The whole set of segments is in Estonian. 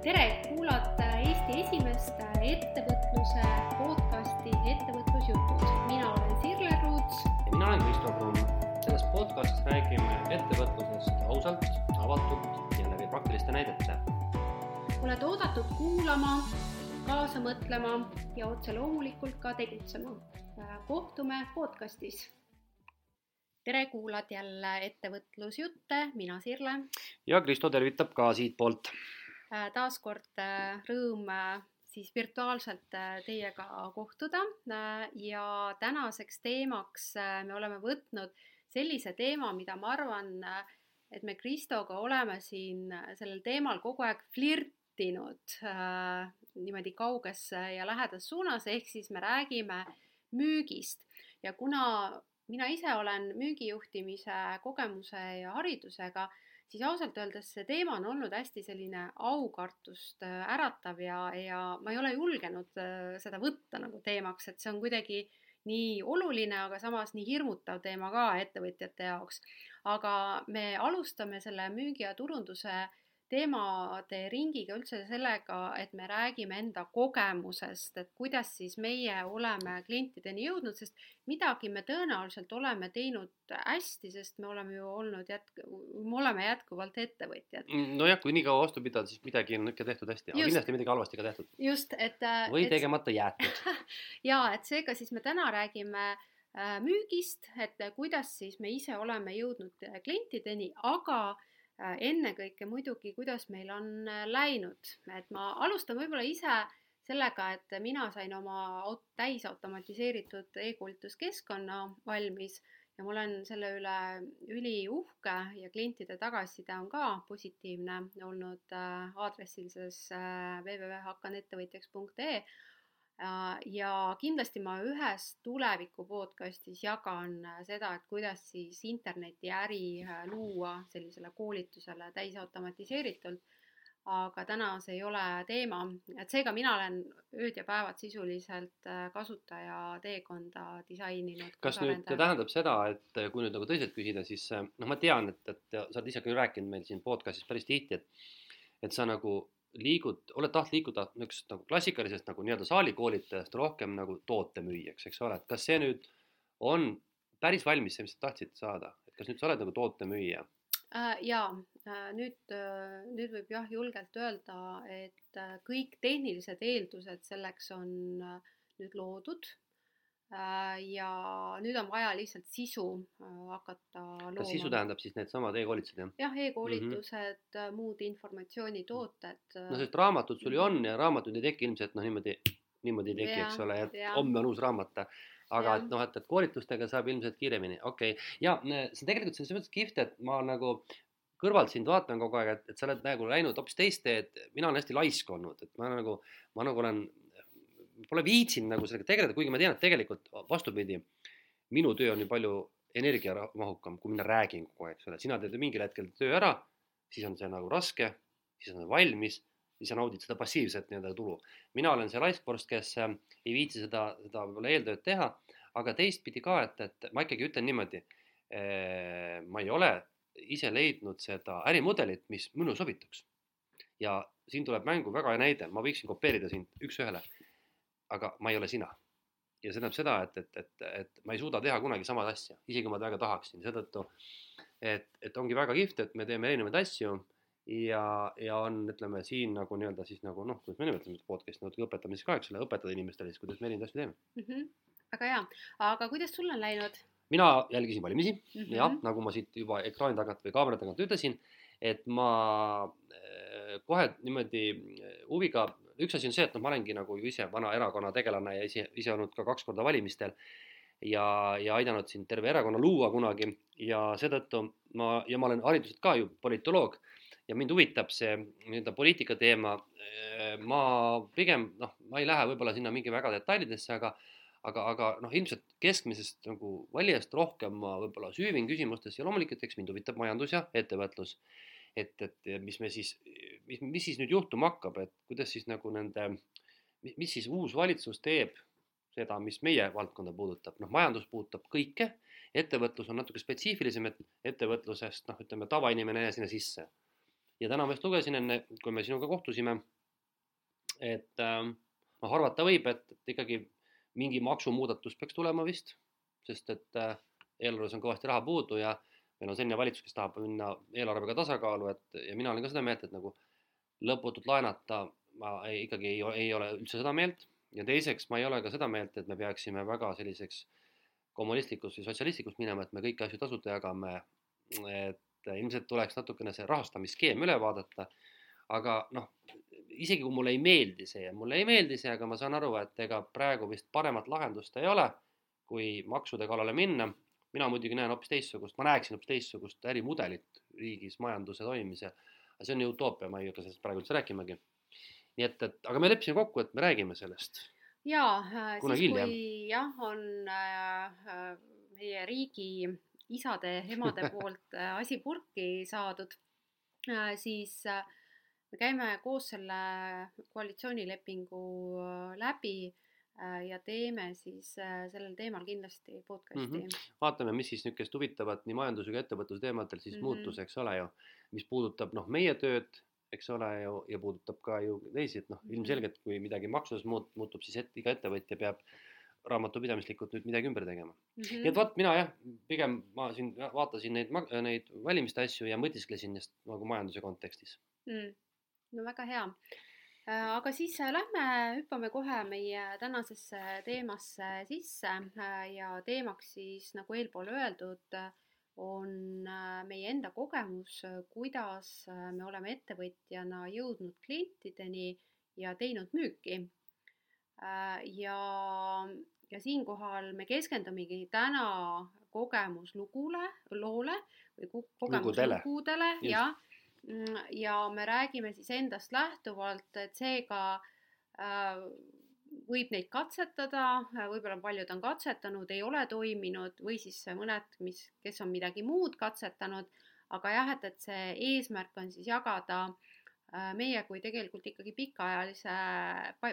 tere, kuulate Eesti esimest ettevõtluse podcasti Ettevõtlusjutud. mina olen Sirle Ruuts. ja mina olen Kristo Kruun. selles podcastis räägime ettevõtlusest ausalt, avatult ja läbi praktiliste näidete. oled oodatud kuulama, kaasa mõtlema ja otse loomulikult ka tegutsema. kohtume podcastis. tere, kuulad jälle Ettevõtlusjutte, mina Sirle. ja Kristo tervitab ka siitpoolt taaskord äh, rõõm äh, siis virtuaalselt teiega kohtuda ja tänaseks teemaks me oleme võtnud sellise teema, mida ma arvan, et me Kristoga oleme siin sellel teemal kogu aeg flirtinud niimoodi kauges ja lähedas suunas, ehk siis me räägime müügist. Ja kuna mina ise olen müügijuhtimise kogemuse ja haridusega, siis ausalt öeldes see teema on olnud hästi selline aukartust äh, äratav ja, ja ma ei ole julgenud äh, seda võtta nagu teemaks, et see on kuidagi nii oluline, aga samas nii hirmutav teema ka ettevõtjate jaoks. aga me alustame selle müügi ja turunduse teemade ringiga üldse sellega, et me räägime enda kogemusest, et kuidas siis meie oleme klientideni jõudnud, sest midagi me tõenäoliselt oleme teinud hästi, sest me oleme ju olnud jätk-, me oleme jätkuvalt ettevõtjad. Nojah, kui nii kaua vastu pidada, siis midagi on ikka tehtud hästi, aga kindlasti midagi halvasti ka tehtud. just, et. või et, tegemata jäetud ja et seega siis me täna räägime äh, müügist, et kuidas siis me ise oleme jõudnud klientideni, aga Äh, ennekõike muidugi, kuidas meil on äh, läinud, et ma alustan võib-olla ise sellega, et mina sain oma täisautomatiseeritud e-koolituskeskkonna valmis ja ma olen selle üle üliuhke ja klientide tagasiside on ka positiivne olnud äh, aadressil siis www.hakkanettevõtjaks.ee Äh, ja kindlasti ma ühes tuleviku podcastis jagan äh, seda, et kuidas siis internetiäri äh, luua sellisele koolitusele täisautomatiseeritult. aga täna see ei ole teema, et seega mina olen ööd ja päevad sisuliselt kasutaja teekonda disaininud. kas nüüd tähendab seda, et kui nüüd nagu tõsiselt küsida, siis noh, ma tean, et, et sa oled ise ka rääkinud meil siin podcast'is päris tihti, et, et sa nagu liigud, oled tahtnud liikuda niisugusest nagu klassikalisest nagu nii-öelda saalikoolitajast rohkem nagu tootemüüjaks, eks ole, et kas see nüüd on päris valmis, see, mis sa tahtsid saada, et kas nüüd sa oled nagu tootemüüja äh,? jaa. Äh,, nüüd äh,, nüüd võib jah julgelt öelda, et äh, kõik tehnilised eeldused selleks on nüüd loodud ja nüüd on vaja lihtsalt sisu äh, hakata looma. kas sisu tähendab siis needsamad e-koolitused jah? jah, e-koolitused mm, -hmm. muud informatsioonitooted. no sest raamatud sul ju on ja raamatud ei teki ilmselt noh, niimoodi, niimoodi ei teki, eks ole, et homme on uus raamat. aga ja. et noh, et, et koolitustega saab ilmselt kiiremini, okei okay.. ja see on tegelikult selles mõttes kihvt, et ma nagu kõrvalt sind vaatan kogu aeg, et, et sa oled nagu läinud hoopis teist teed, mina olen hästi laisk olnud, et ma nagu, ma nagu olen pole viitsinud nagu sellega tegeleda, kuigi ma tean, et tegelikult vastupidi, minu töö on ju palju energiamahukam, kui mina räägin kogu aeg, eks ole, sina teed mingil hetkel töö ära, siis on see nagu raske, siis on valmis, siis sa naudid seda passiivset nii-öelda tulu. mina olen see laiskvorst, kes äh, ei viitsi seda, seda võib-olla eeltööd teha, aga teistpidi ka, et, et ma ikkagi ütlen niimoodi, äh, ma ei ole ise leidnud seda ärimudelit, mis minule sobituks. ja siin tuleb mängu väga hea näide, ma võiksin kopeerida sind üks-ühele aga ma ei ole sina. ja see tähendab seda, et, et, et, et ma ei suuda teha kunagi samad asja, isegi kui ma väga tahaksin, seetõttu et, et ongi väga kihvt, et me teeme erinevaid asju ja, ja on, ütleme siin nagu nii-öelda siis nagu noh, kuidas me nimetame seda podcast'i natuke õpetamiseks ka, eks ole, õpetada inimestele siis, kuidas me erinevaid asju teeme mm. -hmm. väga hea, aga kuidas sul on läinud? mina jälgisin valimisi mm -hmm. jah, nagu ma siit juba ekraani tagant või kaamera tagant ütlesin, et ma eh, kohe niimoodi huviga üks asi on see, et noh, ma olengi nagu ju ise vana erakonna tegelane ja ise, ise olnud ka kaks korda valimistel ja, ja aidanud siin terve erakonna luua kunagi ja seetõttu ma, ja ma olen hariduselt ka ju politoloog ja mind huvitab see nii-öelda poliitika teema. ma pigem noh, ma ei lähe võib-olla sinna mingi väga detailidesse, aga aga, aga noh, ilmselt keskmisest nagu valijast rohkem ma võib-olla süüvin küsimustes ja loomulikult, eks mind huvitab majandus ja ettevõtlus et, et mis me siis, mis, mis siis nüüd juhtuma hakkab, et kuidas siis nagu nende, mis siis uus valitsus teeb seda, mis meie valdkonda puudutab, noh, majandus puudutab kõike, ettevõtlus on natuke spetsiifilisem, et ettevõtlusest noh, ütleme tavainimene ei jää sinna sisse. ja täna ma just lugesin enne, kui me sinuga kohtusime, et noh, arvata võib, et, et ikkagi mingi maksumuudatus peaks tulema vist, sest et äh, eelarves on kõvasti raha puudu ja meil on selline valitsus, kes tahab minna eelarvega tasakaalu, et ja mina olen ka seda meelt, et nagu lõputult laenata ma ei, ikkagi ei, ei ole üldse seda meelt ja teiseks ma ei ole ka seda meelt, et me peaksime väga selliseks kommunistlikust või sotsialistlikuks minema, et me kõiki asju tasuta jagame. et ilmselt tuleks natukene see rahastamisskeem üle vaadata. aga noh, isegi kui mulle ei meeldi see ja mulle ei meeldi see, aga ma saan aru, et ega praegu vist paremat lahendust ei ole, kui maksude kallale minna. Mina muidugi näen hoopis teistsugust, ma näeksin hoopis teistsugust ärimudelit riigis majanduse toimimise. aga see on ju utoopia, ma ei hakka sellest praegu üldse rääkimagi. nii et, et aga me leppisime kokku, et me räägime sellest. jaa, äh, siis hiljem. kui jah, on äh, meie riigi isade-emade poolt äh, asi purki saadud äh,, siis äh, me käime koos selle koalitsioonilepingu äh, läbi äh, ja teeme siis äh, sellel teemal kindlasti podcast'i mm. -hmm. vaatame, mis siis niisugust huvitavat nii majandusega ettevõtluse teemadel siis mm -hmm. muutus, eks ole ju, mis puudutab noh, meie tööd, eks ole ju, ja puudutab ka ju teisi, et noh, mhm. ilmselgelt kui midagi maksudes muut-, muutub, siis et, iga ettevõtja peab raamatupidamislikult nüüd midagi ümber tegema mm. -hmm. nii et vot mina jah, pigem ma siin vaatasin neid, neid valimiste asju ja mõtisklesin just nagu majanduse kontekstis mm no väga hea. Äh, aga siis äh, lähme, hüppame kohe meie tänasesse teemasse sisse. Äh, ja teemaks siis nagu eelpool öeldud, on meie enda kogemus, kuidas me oleme ettevõtjana jõudnud klientideni ja teinud müüki. ja, ja siinkohal me keskendumegi täna kogemuslugule, loole või kogemuslugudele, jah ja me räägime siis endast lähtuvalt, et seega äh, võib neid katsetada, äh, võib-olla paljud on katsetanud, ei ole toiminud või siis mõned, mis, kes on midagi muud katsetanud, aga jah, et, et see eesmärk on siis jagada äh, meie kui tegelikult ikkagi pikaajalise,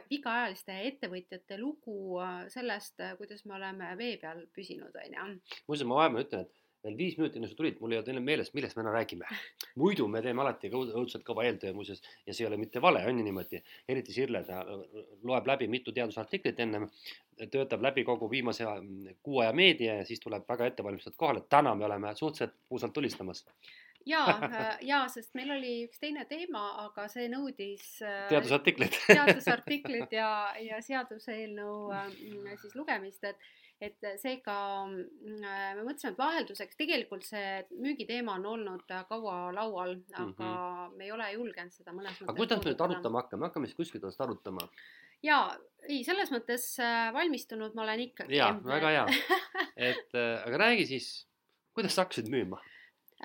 pikaajaliste ettevõtjate lugu sellest, kuidas me oleme vee peal püsinud, on ju. muuseas, ma vahepeal ütlen, et veel viis minutit enne sa tulid, mul ei olnud enam meeles, millest me täna räägime. muidu me teeme alati õudselt kõva eeltöö muuseas ja see ei ole mitte vale, on ju niimoodi. eriti Sirle, ta loeb läbi mitu teadusartiklit ennem, töötab läbi kogu viimase kuu aja meedia ja siis tuleb väga ettevalmistatud kohale. täna me oleme suhteliselt puusalt tulistamas ja, ja sest meil oli üks teine teema, aga see nõudis äh, teadusartiklit teadusartiklit ja, ja seaduseelnõu äh, siis lugemist, et et seega mm, me mõtlesime, et vahelduseks tegelikult see müügiteema on olnud kaua laual, aga mm -hmm. me ei ole julgenud seda mõnes mõttes. aga kuidas me nüüd arutama hakkame, hakkame siis kuskilt otsast arutama? jaa, ei, selles mõttes äh, valmistunud ma olen ikkagi. jaa, väga hea. et äh, aga räägi siis, kuidas sa hakkasid müüma?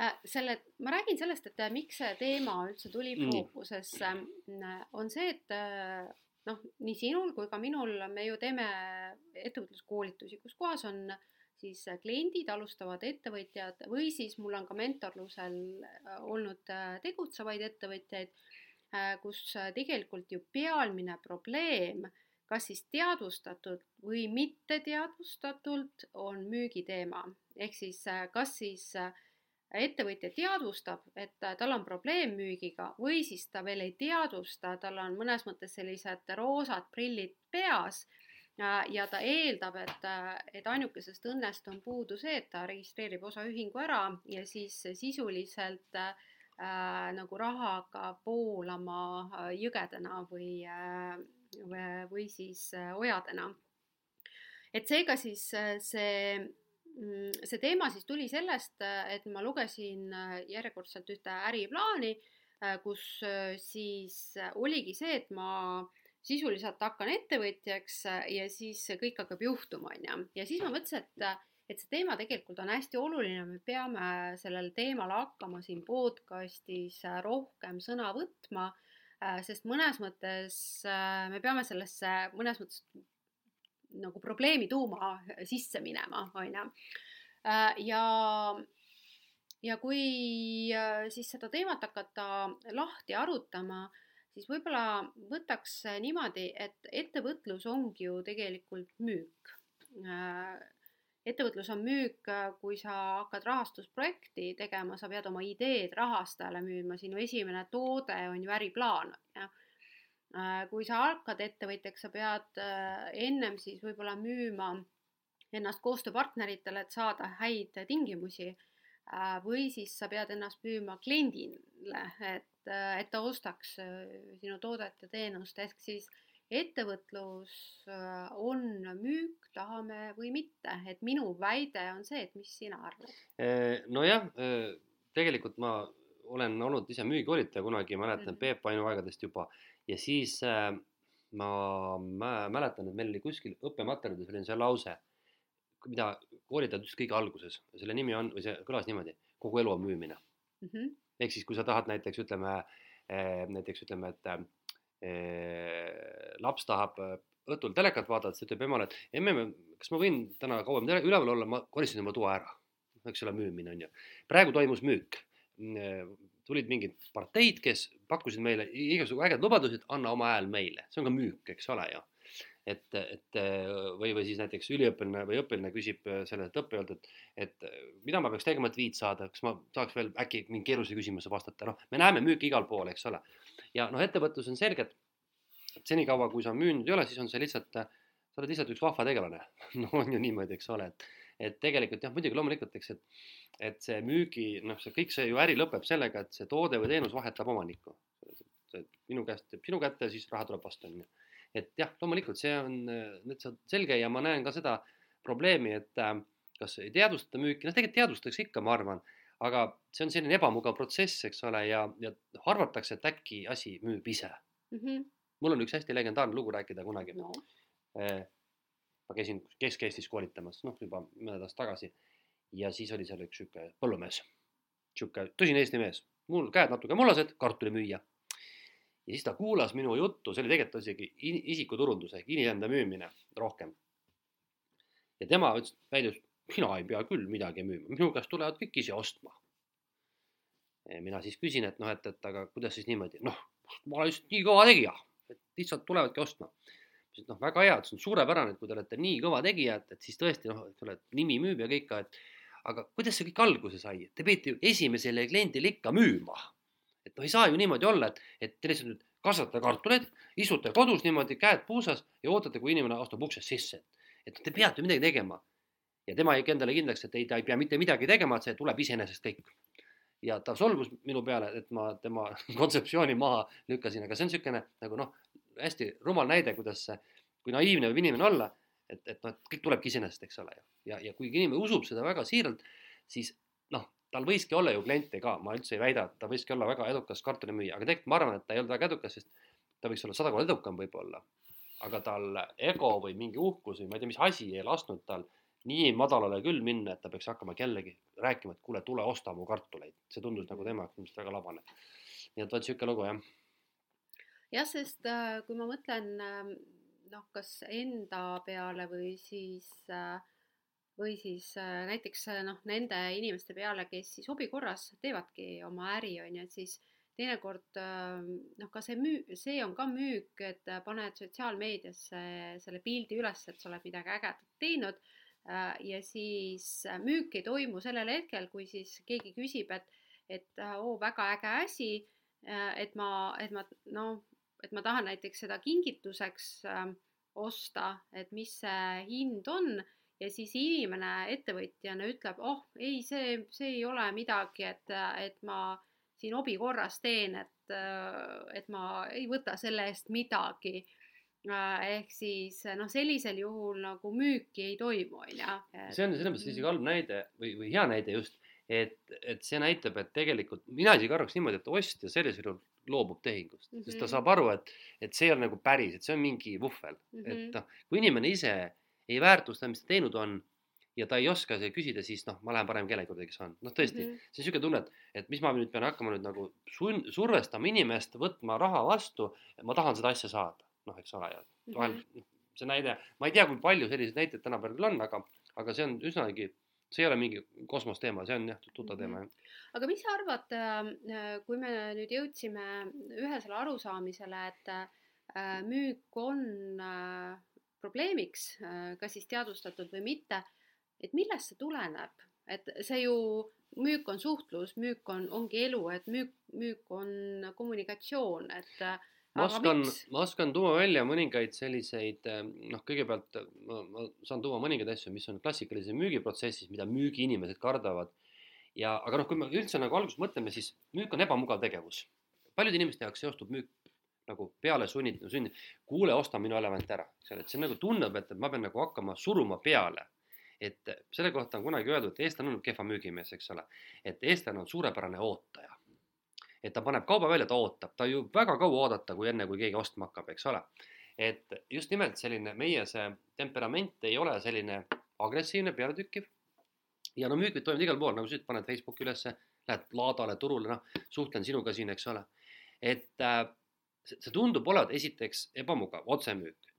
Äh, selle, ma räägin sellest, et miks see teema üldse tuli fookusesse, on see, et noh, nii sinul kui ka minul, me ju teeme ettevõtluskoolitusi, kus kohas on siis kliendid, alustavad ettevõtjad või siis mul on ka mentorlusel äh, olnud äh, tegutsevaid ettevõtjaid, äh, kus tegelikult ju pealmine probleem, kas siis teadvustatult või mitte teadvustatult, on müügiteema. ehk siis kas siis äh, ettevõtja teadvustab, et tal on probleem müügiga või siis ta veel ei teadvusta, tal on mõnes mõttes sellised roosad prillid peas ja, ja ta eeldab, et, et ainukesest õnnest on puudu see, et ta registreerib osaühingu ära ja siis sisuliselt äh, nagu raha hakkab voolama äh, jõgedena või äh,, või, või siis äh, ojadena. et seega siis see see teema siis tuli sellest, et ma lugesin äh, järjekordselt ühte äriplaani, äh, kus äh, siis oligi see, et ma sisuliselt hakkan ettevõtjaks ja siis kõik hakkab juhtuma, on ju. ja siis ma mõtlesin, et, et see teema tegelikult on hästi oluline, me peame sellel teemal hakkama siin podcast'is rohkem sõna võtma, sest mõnes mõttes me peame sellesse mõnes mõttes nagu probleemi tuuma sisse minema, on ju. Äh, ja, ja kui äh, siis seda teemat hakata lahti arutama, siis võib-olla võtaks niimoodi, et ettevõtlus ongi ju tegelikult müük. Äh, ettevõtlus on müük, kui sa hakkad rahastusprojekti tegema, sa pead oma ideed rahastajale müüma, sinu esimene toode on ju äriplaan, on ju. Kui sa hakkad ettevõtjaks, sa pead ennem siis võib-olla müüma ennast koostööpartneritele, et saada häid tingimusi. Äh, või siis sa pead ennast müüma kliendile, et, et ta ostaks sinu toodet ja teenust, ehk siis ettevõtlus äh, on müük, tahame või mitte, et minu väide on see, et mis sina arvad? nojah, tegelikult ma olen olnud ise müügikoolitaja kunagi, mäletan mm -hmm. Peep Ainu aegadest juba ja siis äh, ma, ma mäletan, et meil oli kuskil õppematerjalides oli see lause, mida koolitajad ütlesid kõige alguses, selle nimi on, või see kõlas niimoodi, kogu elu on müümine mm. -hmm. ehk siis, kui sa tahad näiteks ütleme, näiteks ütleme, et laps tahab õhtul telekat vaadata, siis ütleb emale, et emme, kas ma võin täna kauem üleval olla, ma koristan oma toa ära. eks ole, müümine on ju. praegu toimus müük. tulid mingid parteid, kes pakkusid meile igasugu ägedaid lubadusi, et anna oma hääl meile, see on ka müük, eks ole ju et, et või, või siis näiteks üliõpilane või õpilane küsib sellelt õppejalt, et, et mida ma peaks tegema, et viit saada, kas ma saaks veel äkki mingi keerulise küsimuse vastata, noh, me näeme müüki igal pool, eks ole. ja noh, ettevõtlus on selge, et senikaua, kui sa müünud ei ole, siis on see lihtsalt, sa oled lihtsalt üks vahva tegelane no on ju niimoodi, eks ole, et, et tegelikult jah, muidugi loomulikult, eks, et, et see müügi, noh, see kõik see ju äri lõpeb sellega, et see toode või teenus vahetab omanikku. minu käest jääb sinu kätte, siis raha tuleb vastu, on ju et jah, loomulikult see on nüüd selge ja ma näen ka seda probleemi, et äh, kas ei teadvustata müüki, noh tegelikult teadvustatakse ikka, ma arvan, aga see on selline ebamugav protsess, eks ole, ja, ja arvatakse, et äkki asi müüb ise mm. -hmm. mul on üks hästi legendaarne lugu rääkida kunagi no.. Eh, ma käisin Kesk-Eestis koolitamas, noh, juba mõned aastad tagasi ja siis oli seal üks sihuke põllumees, sihuke tõsine Eesti mees, mul käed natuke mullased, kartulimüüja ja siis ta kuulas minu juttu, see oli tegelikult isegi isikuturundus ehk inimende müümine rohkem. ja tema ütles, väitis, mina ei pea küll midagi müüma, minu käest tulevad kõik ise ostma. mina siis küsin, et noh, et, et aga kuidas siis niimoodi, noh, ma olen lihtsalt nii kõva tegija, et lihtsalt tulevadki ostma. ütles, et noh, väga hea, et see on suurepärane, et kui te olete nii kõva tegija, et, et siis tõesti noh, et ole, nimi müüb ja kõik, et aga kuidas see kõik alguse sai, te peate ju esimesele kliendile ikka müüma et noh, ei saa ju niimoodi olla, et, et te lihtsalt nüüd kasvatate kartuleid, istute kodus niimoodi käed puusas ja ootate, kui inimene astub uksest sisse. et te peate midagi tegema. ja tema jäi endale kindlaks, et ei, ta ei pea mitte midagi tegema, et see tuleb iseenesest kõik. ja ta solvus minu peale, et ma tema kontseptsiooni maha lükkasin, aga see on niisugune nagu noh, hästi rumal näide, kuidas kui naiivne võib inimene olla, et, et noh, et kõik tulebki iseenesest, eks ole ju. ja, ja kui inimene usub seda väga siiralt, siis tal võiski olla ju kliente ka, ma üldse ei väida, et ta võiski olla väga edukas kartulimüüja, aga tegelikult ma arvan, et ta ei olnud väga edukas, sest ta võiks olla sada korda edukam võib-olla. aga tal ego või mingi uhkus või ma ei tea, mis asi ei lasknud tal nii madalale küll minna, et ta peaks hakkama jällegi rääkima, et kuule, tule osta mu kartuleid. see tundus nagu tema jaoks ilmselt väga labane. nii et vot sihuke lugu jah. jah, sest äh, kui ma mõtlen äh, noh, kas enda peale või siis äh, või siis äh, näiteks äh, noh, nende inimeste peale, kes siis hobi korras teevadki oma äri, on ju, et siis teinekord ähm, noh, ka see müü-, see on ka müük, et äh, paned sotsiaalmeediasse selle pildi üles, et sa oled midagi ägedat teinud ja siis müük ei toimu sellel hetkel, kui siis keegi küsib, et, et oo, väga äge asi, et ma, et ma noh, et ma tahan näiteks seda kingituseks osta, et mis see hind on ja siis inimene ettevõtjana ütleb, oh ei, see, see ei ole midagi, et, et ma siin hobi korras teen, et, et ma ei võta selle eest midagi. ehk siis noh, sellisel juhul nagu müüki ei toimu, on ju. see on selles mõttes isegi halb näide või, või hea näide just, et, et see näitab, et tegelikult mina isegi arvaks niimoodi, et ostja sellisel juhul loobub tehingust mm, -hmm. sest ta mhm. saab aru, et, et see ei ole nagu päris, et see on mingi vuhvel mm, -hmm. et noh, kui inimene ise ei väärtusta, mis ta teinud on ja ta ei oska küsida, siis noh, ma lähen parem kellegi juurde, kes on. noh, tõesti mm, -hmm. see on niisugune tunne, et, et mis ma nüüd pean hakkama nüüd nagu sun-, survestama inimest võtma raha vastu, ma tahan seda asja saada, noh, eks ole, ja vahel mm -hmm. see näide, ma ei tea, kui palju selliseid näiteid tänapäeval küll on, aga, aga see on üsnagi, see ei ole mingi kosmosteema, see on jah, tuttav teema mm, -hmm. aga mis sa arvad, äh, kui me nüüd jõudsime ühesele arusaamisele, et äh, müük on äh, probleemiks, äh, kas siis teadvustatud või mitte. et millest see tuleneb, et see ju, müük on suhtlus, müük on, ongi elu, et müük, müük on kommunikatsioon, et ma oskan, ma oskan tuua välja mõningaid selliseid, noh, kõigepealt ma, ma saan tuua mõningaid asju, mis on klassikalises müügiprotsessis, mida müügiinimesed kardavad. ja, aga noh, kui me üldse nagu alguses mõtleme, siis müük on ebamugav tegevus. paljude inimeste jaoks seostub müük nagu peale sunnitud, sunnitud, kuule, osta minu elevant ära, eks ole, et see nagu tunneb, et, et ma pean nagu hakkama suruma peale. et selle kohta on kunagi öeldud, et eestlane on kehva müügimees, eks ole, et eestlane on suurepärane ootaja et ta paneb kauba välja, ta ootab, ta ju väga kaua oodata, kui enne, kui keegi ostma hakkab, eks ole. et just nimelt selline meie see temperament ei ole selline agressiivne, pealetükkiv. ja no müük toimub igal pool, nagu sa ütlesid, paned Facebooki ülesse, lähed laadale, turule, noh, suhtlen sinuga siin, eks ole. et äh, see tundub olevat esiteks ebamugav, otsemüük.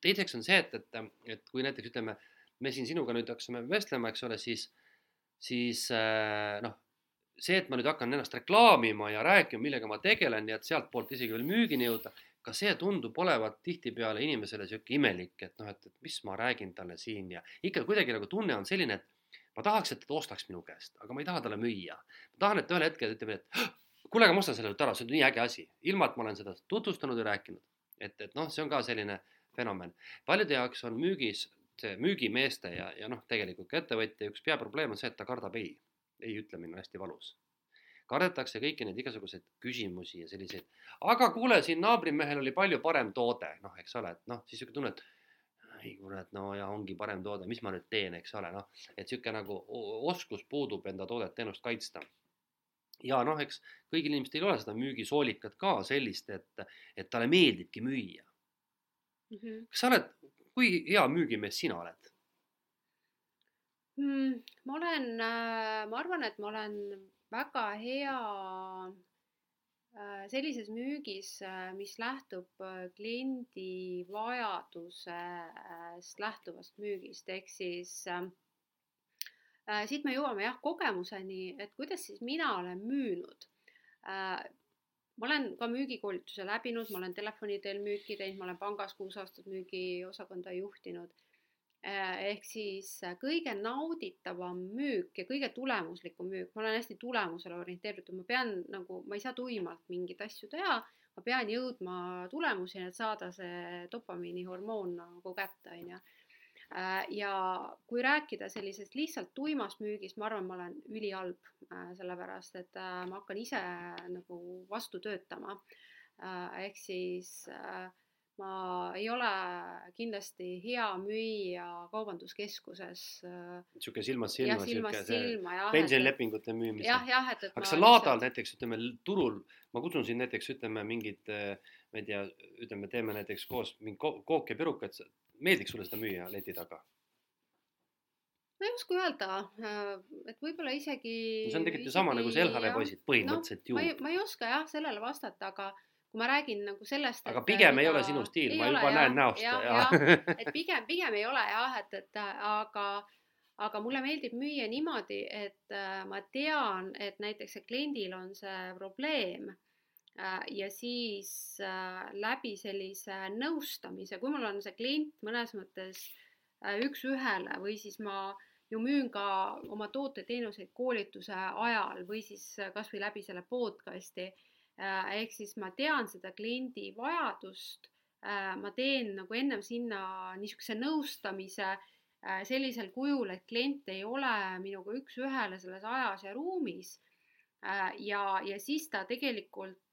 teiseks on see, et, et, et kui näiteks ütleme, me siin sinuga nüüd hakkasime vestlema, eks ole, siis, siis äh, noh see, et ma nüüd hakkan ennast reklaamima ja rääkima, millega ma tegelen ja et sealtpoolt isegi veel müügini jõuda, ka see tundub olevat tihtipeale inimesele sihuke imelik, et noh, et, et mis ma räägin talle siin ja ikka kuidagi nagu tunne on selline, et ma tahaks, et ta ostaks minu käest, aga ma ei taha talle müüa. ma tahan, et ühel hetkel ütleb, et kuule, aga ma ostan selle nüüd ära, see on nii äge asi, ilma et ma olen seda tutvustanud ja rääkinud. et, et noh, see on ka selline fenomen. paljude jaoks on müügis see müügimeeste ja, ja noh, tegelikult ka ettevõtja üks peaprobleem on see, et ta kardab ei. Ei ütlemine on hästi valus. kardetakse kõiki neid igasuguseid küsimusi ja selliseid, aga kuule, siin naabrimehel oli palju parem toode, noh, eks ole, et noh, siis sihuke tunne, et ei kurat, no ja ongi parem toode, mis ma nüüd teen, eks ole, noh, et sihuke nagu oskus puudub enda toodet, teenust kaitsta ja noh, eks kõigil inimestel ei ole seda müügisoolikat ka sellist, et, et talle meeldibki müüa mm. -hmm. kas sa oled, kui hea müügimees sina oled? mm,? ma olen, äh, ma arvan, et ma olen väga hea äh, sellises müügis, äh, mis lähtub kliendi vajadusest lähtuvast müügist, ehk siis äh, siit me jõuame jah kogemuseni, et kuidas siis mina olen müünud äh,. ma olen ka müügikoolituse läbinud, ma olen telefoni teel müüki teinud, ma olen pangas kuus aastat müügiosakonda juhtinud Äh, ehk siis äh, kõige nauditavam müük ja kõige tulemuslikum müük, ma olen hästi tulemusele orienteeritud, ma pean nagu, ma ei saa tuimalt mingeid asju teha, ma pean jõudma tulemuseni, et saada see dopamiinihormoon nagu kätte, on ju. Äh, ja kui rääkida sellisest lihtsalt tuimast müügist, ma arvan, ma olen ülihalb, sellepärast et ma hakkan ise nagu vastu töötama. ehk siis äh, ma ei ole kindlasti hea müüja kaubanduskeskuses. niisugune silmast silma, jah. pensionilepingute müümisel. jah, jah, et, et. aga sa laadal lihtsalt... näiteks ütleme turul, ma kutsun sind näiteks ütleme mingit, ma ei tea, ütleme, teeme näiteks koos mingi ko kook ja pirukat, meeldiks sulle seda müüa leti taga? ma ei oska öelda, et võib-olla isegi. see on tegelikult ju sama nagu see LHV poisid põhimõtteliselt no, ju. ma ei oska jah sellele vastata, aga kui ma räägin nagu sellest. aga pigem mida... ei ole sinu stiil, ma juba ole, näen näost. jah, jah, et pigem, pigem ei ole jah, et, et aga, aga mulle meeldib müüa niimoodi, et äh, ma tean, et näiteks kliendil on see probleem äh, ja siis äh, läbi sellise nõustamise, kui mul on see klient mõnes mõttes üks-ühele või siis ma ju müün ka oma toote-teenuseid koolituse ajal või siis kasvõi läbi selle podcast'i Äh, ehk siis ma tean seda kliendi vajadust, äh, ma teen nagu ennem sinna niisuguse nõustamise äh, sellisel kujul, et klient ei ole minuga üks-ühele selles ajas ja ruumis. ja, ja siis ta tegelikult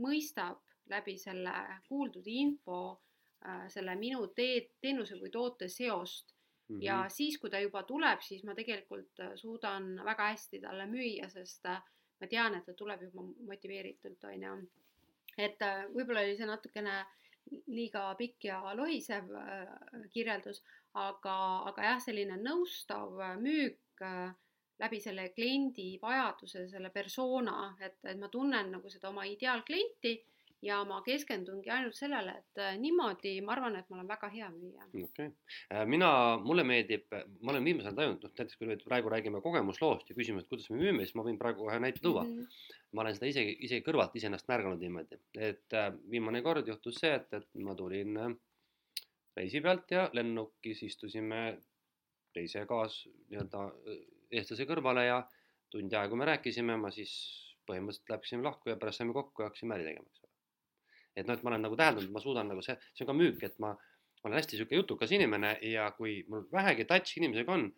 mõistab läbi selle kuuldud info selle minu tee, teenuse või toote seost Mm -hmm. ja siis, kui ta juba tuleb, siis ma tegelikult suudan väga hästi talle müüa, sest äh, ma tean, et ta tuleb juba motiveeritult, on ju. et äh, võib-olla oli see natukene liiga pikk ja lohisev äh, kirjeldus, aga, aga jah, selline nõustav äh, müük läbi selle kliendi vajaduse, selle persona, et, et ma tunnen nagu seda oma ideaalklienti ja ma keskendungi ainult sellele, et äh, niimoodi ma arvan, et ma olen väga hea müüja. okei okay., äh, mina, mulle meeldib, ma olen viimasel ajal tajunud, noh näiteks kui me praegu räägime kogemusloost ja küsime, et kuidas me müüme, siis ma võin praegu kohe näite tuua mm. -hmm. ma olen seda isegi, isegi kõrvalt iseennast märganud niimoodi, et äh, viimane kord juhtus see, et, et ma tulin reisi pealt ja lennukis istusime teise kaas nii-öelda eestlase kõrvale ja tund aega me rääkisime, ma siis põhimõtteliselt läksime lahku ja pärast saime kokku ja hakkasime äri tegema, eks ole. et noh, et ma olen nagu täheldanud, ma suudan nagu see, see on ka müük, et ma, olen hästi sihuke jutukas inimene ja kui mul vähegi touch inimesega on,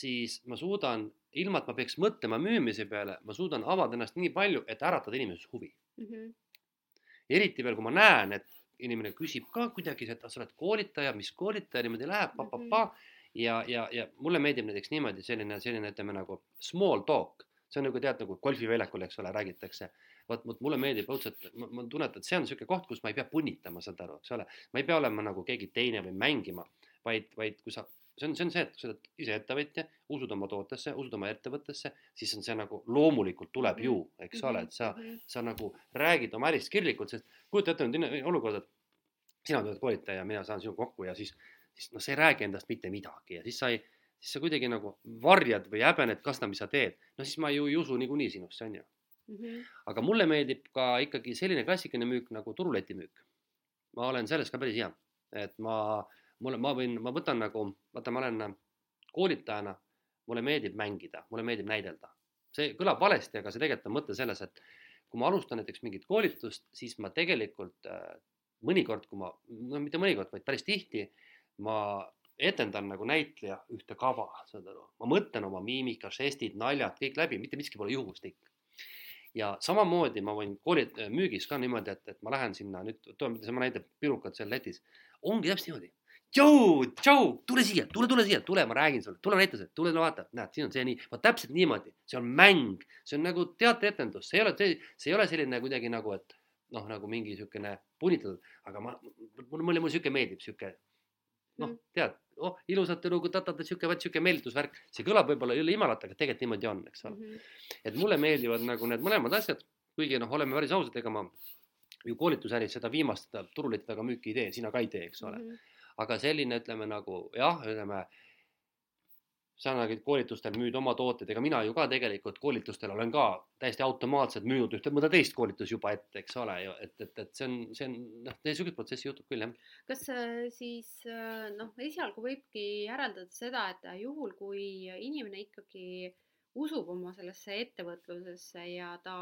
siis ma suudan, ilma et ma peaks mõtlema müümise peale, ma suudan avada ennast nii palju, et äratada inimeses huvi mm. -hmm. eriti veel, kui ma näen, et inimene küsib ka kuidagi, et sa oled koolitaja, mis koolitaja niimoodi läheb pa,, pa-pa-pa mm. -hmm ja, ja, ja mulle meeldib näiteks niimoodi selline, selline ütleme nagu small talk, see on nagu tead nagu golfiväljakul, eks ole, räägitakse. vot, vot mulle meeldib õudselt, ma, tunnen, et see on niisugune koht, kus ma ei pea punnitama, saad aru, eks ole. ma ei pea olema nagu keegi teine või mängima, vaid, vaid kui sa, see on, see on see, et kui sa oled ise ettevõtja, usud oma tootesse, usud oma ettevõttesse, siis on see nagu loomulikult tuleb ju, eks ole, et sa, sa nagu räägid oma ärist kirglikult, sest kujuta ette nüüd olukorda, et sina oled koolitaja, mina saan sinuga kokku ja siis siis noh, sa ei räägi endast mitte midagi ja siis sa ei, siis sa kuidagi nagu varjad või häbened ka seda, mis sa teed. no siis ma ju ei usu niikuinii sinusse, on ju mm. -hmm. aga mulle meeldib ka ikkagi selline klassikaline müük nagu turuletimüük. ma olen selles ka päris hea, et ma, mulle, ma võin, ma võtan nagu, vaata, ma olen koolitajana, mulle meeldib mängida, mulle meeldib näidelda. see kõlab valesti, aga see tegelikult on mõte selles, et kui ma alustan näiteks mingit koolitust, siis ma tegelikult äh, mõnikord, kui ma, no mitte mõnikord, vaid päris tihti ma etendan nagu näitleja ühte kava, saad aru, ma mõtlen oma miimika, žestid, naljad, kõik läbi, mitte miski pole juhuslik. ja samamoodi ma võin kooli, müügis ka niimoodi, et, et ma lähen sinna nüüd, toon sama näite, pirukad seal letis, ongi täpselt niimoodi. tšau, tšau, tule siia, tule, tule siia, tule, ma räägin sulle, tule näita see, tule no vaata, näed, siin on see nii, vot täpselt niimoodi, see on mäng, see on nagu teatrietendus, see ei ole, see ei ole selline kuidagi nagu, et noh, nagu mingi niisugune punitatud, aga ma, mulle, mulle, mulle sihuke meeldib, sihuke noh, mm. tead, oh ilusate lugu, tatata, sihuke, vot sihuke meelitusvärk, see kõlab võib-olla jälle imalalt, aga tegelikult niimoodi on, eks ole mm. -hmm. et mulle meeldivad nagu need mõlemad asjad, kuigi noh, oleme päris ausad, ega ma ju koolitusäris seda viimast turuleti taga müüki ei tee, sina ka ei tee, eks ole mm. -hmm. aga selline, ütleme nagu jah, ütleme sa nägid koolitustel müüd oma tooteid, ega mina ju ka tegelikult koolitustel olen ka täiesti automaatselt müünud ühte mõnda teist koolitust juba ette, eks ole ju, et, et, et see on, see on noh, niisugust protsessi juhtub küll, jah. kas äh, siis äh, noh, esialgu võibki järeldada seda, et juhul, kui inimene ikkagi usub oma sellesse ettevõtlusesse ja ta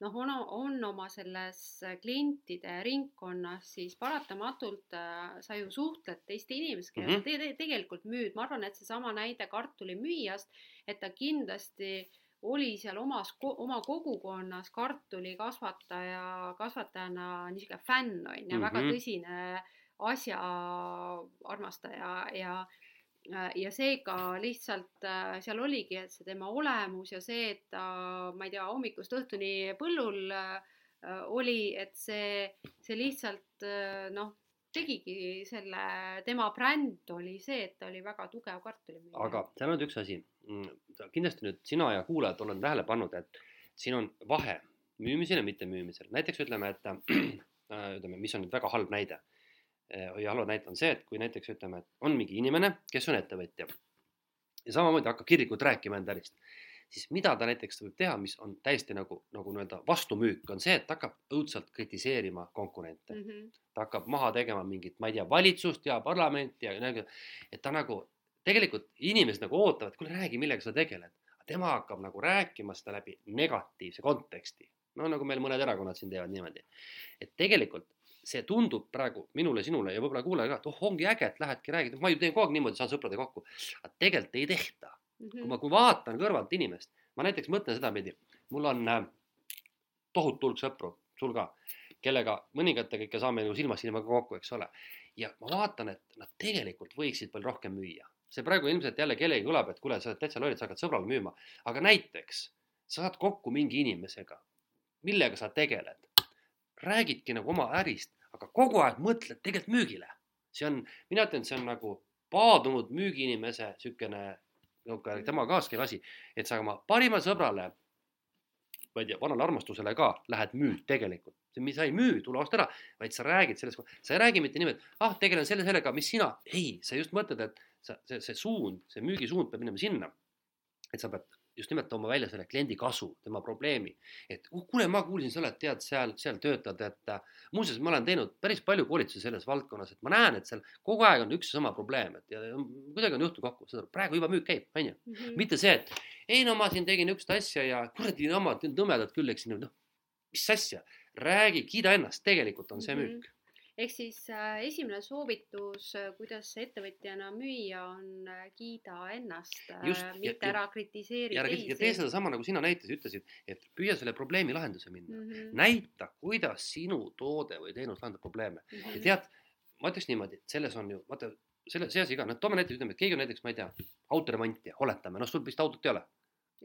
noh, on, on oma selles klientide ringkonnas, siis paratamatult äh, sa ju suhtled teiste inimestega mm -hmm. ja te, te, tegelikult müüd, ma arvan, et seesama näide kartulimüüjast, et ta kindlasti oli seal omas, oma kogukonnas kartulikasvataja, kasvatajana niisugune fänn on ju mm, -hmm. väga mhm. tõsine asja armastaja ja Äh, ja seega lihtsalt äh, seal oligi, et see tema olemus ja see, et ta, ma ei tea, hommikust õhtuni põllul äh, oli, et see, see lihtsalt noh, tegigi selle, tema bränd oli see, et ta oli väga tugev kartulimüüja. aga seal on üks asi, mm, kindlasti nüüd sina ja kuulajad olen tähele pannud, et siin on vahe müümisel ja mittemüümisel, näiteks ütleme, et ütleme, mis on nüüd väga halb näide Eh, ja halva näite on see, et kui näiteks ütleme, et on mingi inimene, kes on ettevõtja ja samamoodi hakkab kirglikult rääkima enda ärist, siis mida ta näiteks võib teha, mis on täiesti nagu, nagu nii-öelda vastumüük, on see, et ta hakkab õudselt kritiseerima konkurente mm. -hmm. ta hakkab maha tegema mingit, ma ei tea, valitsust ja parlamenti ja nagu, et ta nagu tegelikult inimesed nagu ootavad, kuule räägi, millega sa tegeled. tema hakkab nagu rääkima seda läbi negatiivse konteksti. no nagu meil mõned erakonnad siin teevad niimoodi. et tegelikult see tundub praegu minule, sinule ja võib-olla kuulajale ka, et oh, ongi äge, et lähedki räägid, ma ju teen kogu aeg niimoodi, saan sõpradega kokku. aga tegelikult ei tehta mm. -hmm. kui ma, kui vaatan kõrvalt inimest, ma näiteks mõtlen sedapidi, mul on äh, tohutu hulk sõpru, sul ka, kellega mõningatega ikka saame ju silmast silma kokku, eks ole. ja ma vaatan, et nad tegelikult võiksid palju rohkem müüa. see praegu ilmselt jälle kellegi kõlab, et kuule, sa oled täitsa loll, sa hakkad sõbrale müüma, aga näiteks sa saad kokku mingi inimesega, millega sa tegeled, räägidki nagu oma ärist aga kogu aeg mõtled tegelikult müügile. see on, mina ütlen, see on nagu paadunud müügiinimese niisugune, niisugune tema kaaskäiv asi, et sa oma parimale sõbrale, ma ei tea, vanale armastusele ka lähed müüd tegelikult. sa ei müü, tule osta ära, vaid sa räägid sellest, sa ei räägi mitte niimoodi, ah, tegelen selle, sellega, mis sina, ei, sa just mõtled, et sa, see, see suund, see müügisuund peab minema sinna, et sa pead just nimelt tooma välja selle kliendi kasu, tema probleemi. et uh, kuule, ma kuulsin, sa oled, tead, seal, seal töötad, et äh, muuseas, ma olen teinud päris palju koolitusi selles valdkonnas, et ma näen, et seal kogu aeg on üks ja sama probleem, et ja, ja kuidagi on juhtunud kokku, saad aru, praegu juba müük käib, on ju. Mhm. mitte see, et ei no ma siin tegin niisugust asja ja kuradi jamad, nõmedad küll, eks noh, mis asja, räägi, kiida ennast, tegelikult on see -hmm. müük ehk siis äh, esimene soovitus, äh, kuidas ettevõtjana müüa, on äh, kiida ennast, mitte ja, ära kritiseeri teisi. ja tee sedasama, nagu sina näites ütlesid, et püüa selle probleemi lahenduse minna mm. -hmm. näita, kuidas sinu toode või teenus lahendab probleeme mm. -hmm. ja tead, ma ütleks niimoodi, et selles on ju, vaata, selle, see asi ka, noh, toome näiteks, ütleme, et keegi on näiteks, ma ei tea, autoremontija, oletame, noh, sul vist autot ei ole.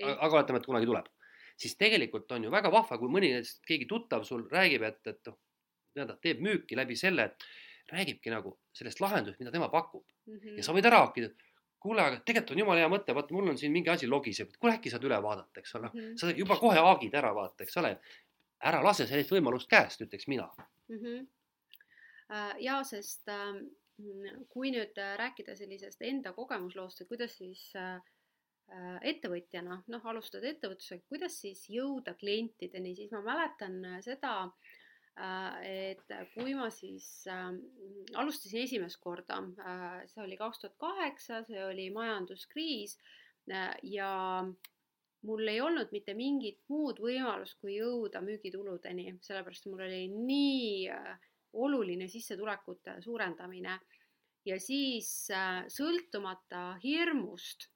aga oletame, et kunagi tuleb siis tegelikult on ju väga vahva, kui mõni keegi tuttav sul räägib, et, et nii-öelda teeb müüki läbi selle, et räägibki nagu sellest lahendusest, mida tema pakub mm. -hmm. ja sa võid ära haakida, kuule, aga tegelikult on jumala hea mõte, vaata, mul on siin mingi asi logiseb, kuule äkki saad üle vaadata, eks ole mm, -hmm. sa juba kohe haagid ära, vaata, eks ole. ära lase sellist võimalust käest, ütleks mina mm. -hmm. ja sest ähm, kui nüüd äh, rääkida sellisest enda kogemusloost, et kuidas siis äh, ettevõtjana, noh, alustad ettevõtlusega, kuidas siis jõuda klientideni, siis ma mäletan seda Äh, et kui ma siis äh, alustasin esimest korda äh,, see oli kaks tuhat kaheksa, see oli majanduskriis äh, ja mul ei olnud mitte mingit muud võimalust, kui jõuda müügituludeni, sellepärast mul oli nii äh, oluline sissetulekute suurendamine. Ja siis äh, sõltumata hirmust,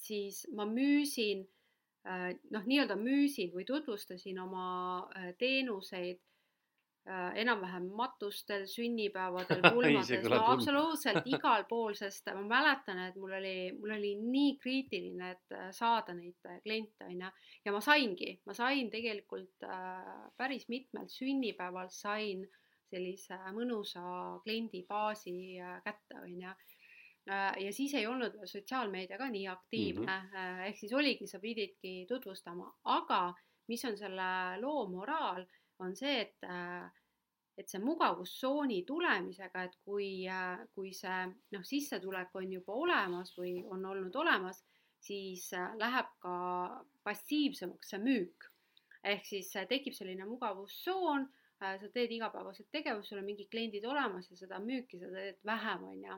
siis ma müüsin Äh, noh, nii-öelda müüsin või tutvustasin oma äh, teenuseid äh, enam-vähem matustel, sünnipäevadel, pulmadel, no absoluutselt igal pool, sest ma mäletan, et mul oli, mul oli nii kriitiline, et saada neid kliente, on ju. ja ma saingi, ma sain tegelikult päris mitmelt sünnipäevalt sain sellise mõnusa kliendibaasi kätte, on ju. Äh, ja siis ei olnud veel sotsiaalmeedia ka nii aktiivne mm, -hmm. ehk siis oligi, sa pididki tutvustama, aga mis on selle loo moraal, on see, et äh, et see mugavustsooni tulemisega, et kui, kui see noh, sissetulek on juba olemas või on olnud olemas, siis läheb ka passiivsemaks see müük. ehk siis tekib selline mugavustsoon, sa teed igapäevaselt tegevust, sul on mingid kliendid olemas ja seda müüki sa teed vähem, on ju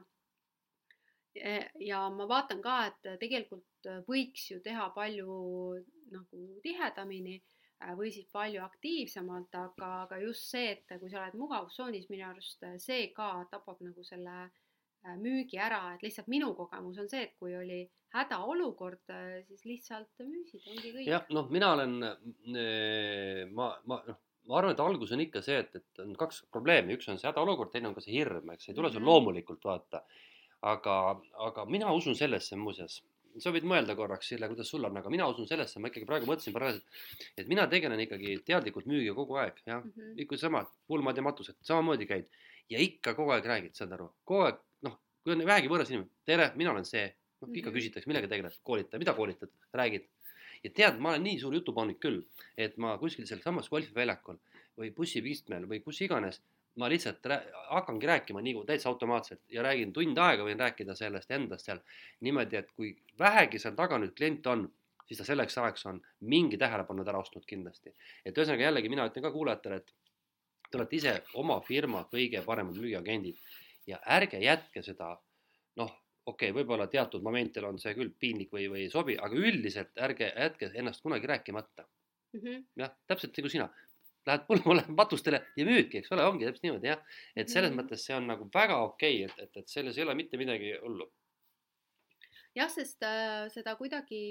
ja ma vaatan ka, et tegelikult võiks ju teha palju nagu tihedamini äh, või siis palju aktiivsemalt, aga, aga just see, et kui sa oled mugavustsoonis, minu arust see ka tapab nagu selle müügi ära, et lihtsalt minu kogemus on see, et kui oli hädaolukord, siis lihtsalt müüsid, ongi kõik. jah, noh, mina olen, ma, ma noh, ma arvan, et algus on ikka see, et, et on kaks probleemi, üks on see hädaolukord, teine on ka see hirm, eks ei tule sul mhm. loomulikult vaata aga, aga mina usun sellesse muuseas, sa võid mõelda korraks, Sille, kuidas sul on, aga mina usun sellesse, ma ikkagi praegu mõtlesin paralleelselt, et mina tegelen ikkagi teadlikult müügiga kogu aeg, jah. Mm -hmm., ikka sama, pulmad ja matused, samamoodi käid. Ja ikka kogu aeg räägid, saad aru, kogu aeg, noh, kui on vähegi võõras inimene, tere, mina olen see, noh, ikka mhm. küsitakse, millega tegeled, koolitaja, mida koolitad, räägid. ja tead, ma olen nii suur jutupannik küll, et ma kuskil sealsamas golfiväljakul või bussipistmel või kus iganes ma lihtsalt rää hakkangi rääkima nii täitsa automaatselt ja räägin tund aega, võin rääkida sellest endast seal niimoodi, et kui vähegi seal taga nüüd klient on, siis ta selleks ajaks on mingi tähelepanu ära ostnud kindlasti. et ühesõnaga jällegi mina ütlen ka kuulajatele, et te olete ise oma firma kõige paremad müügiagendid ja ärge jätke seda noh, okei okay,, võib-olla teatud momentidel on see küll piinlik või, või ei sobi, aga üldiselt ärge jätke ennast kunagi rääkimata mm. -hmm. jah, täpselt nagu sina, lähed põllule, matustele ja müüdki, eks ole, ongi täpselt niimoodi jah. et selles mm. mõttes see on nagu väga okei okay,, et, et, et selles ei ole mitte midagi hullu. jah, sest äh, seda kuidagi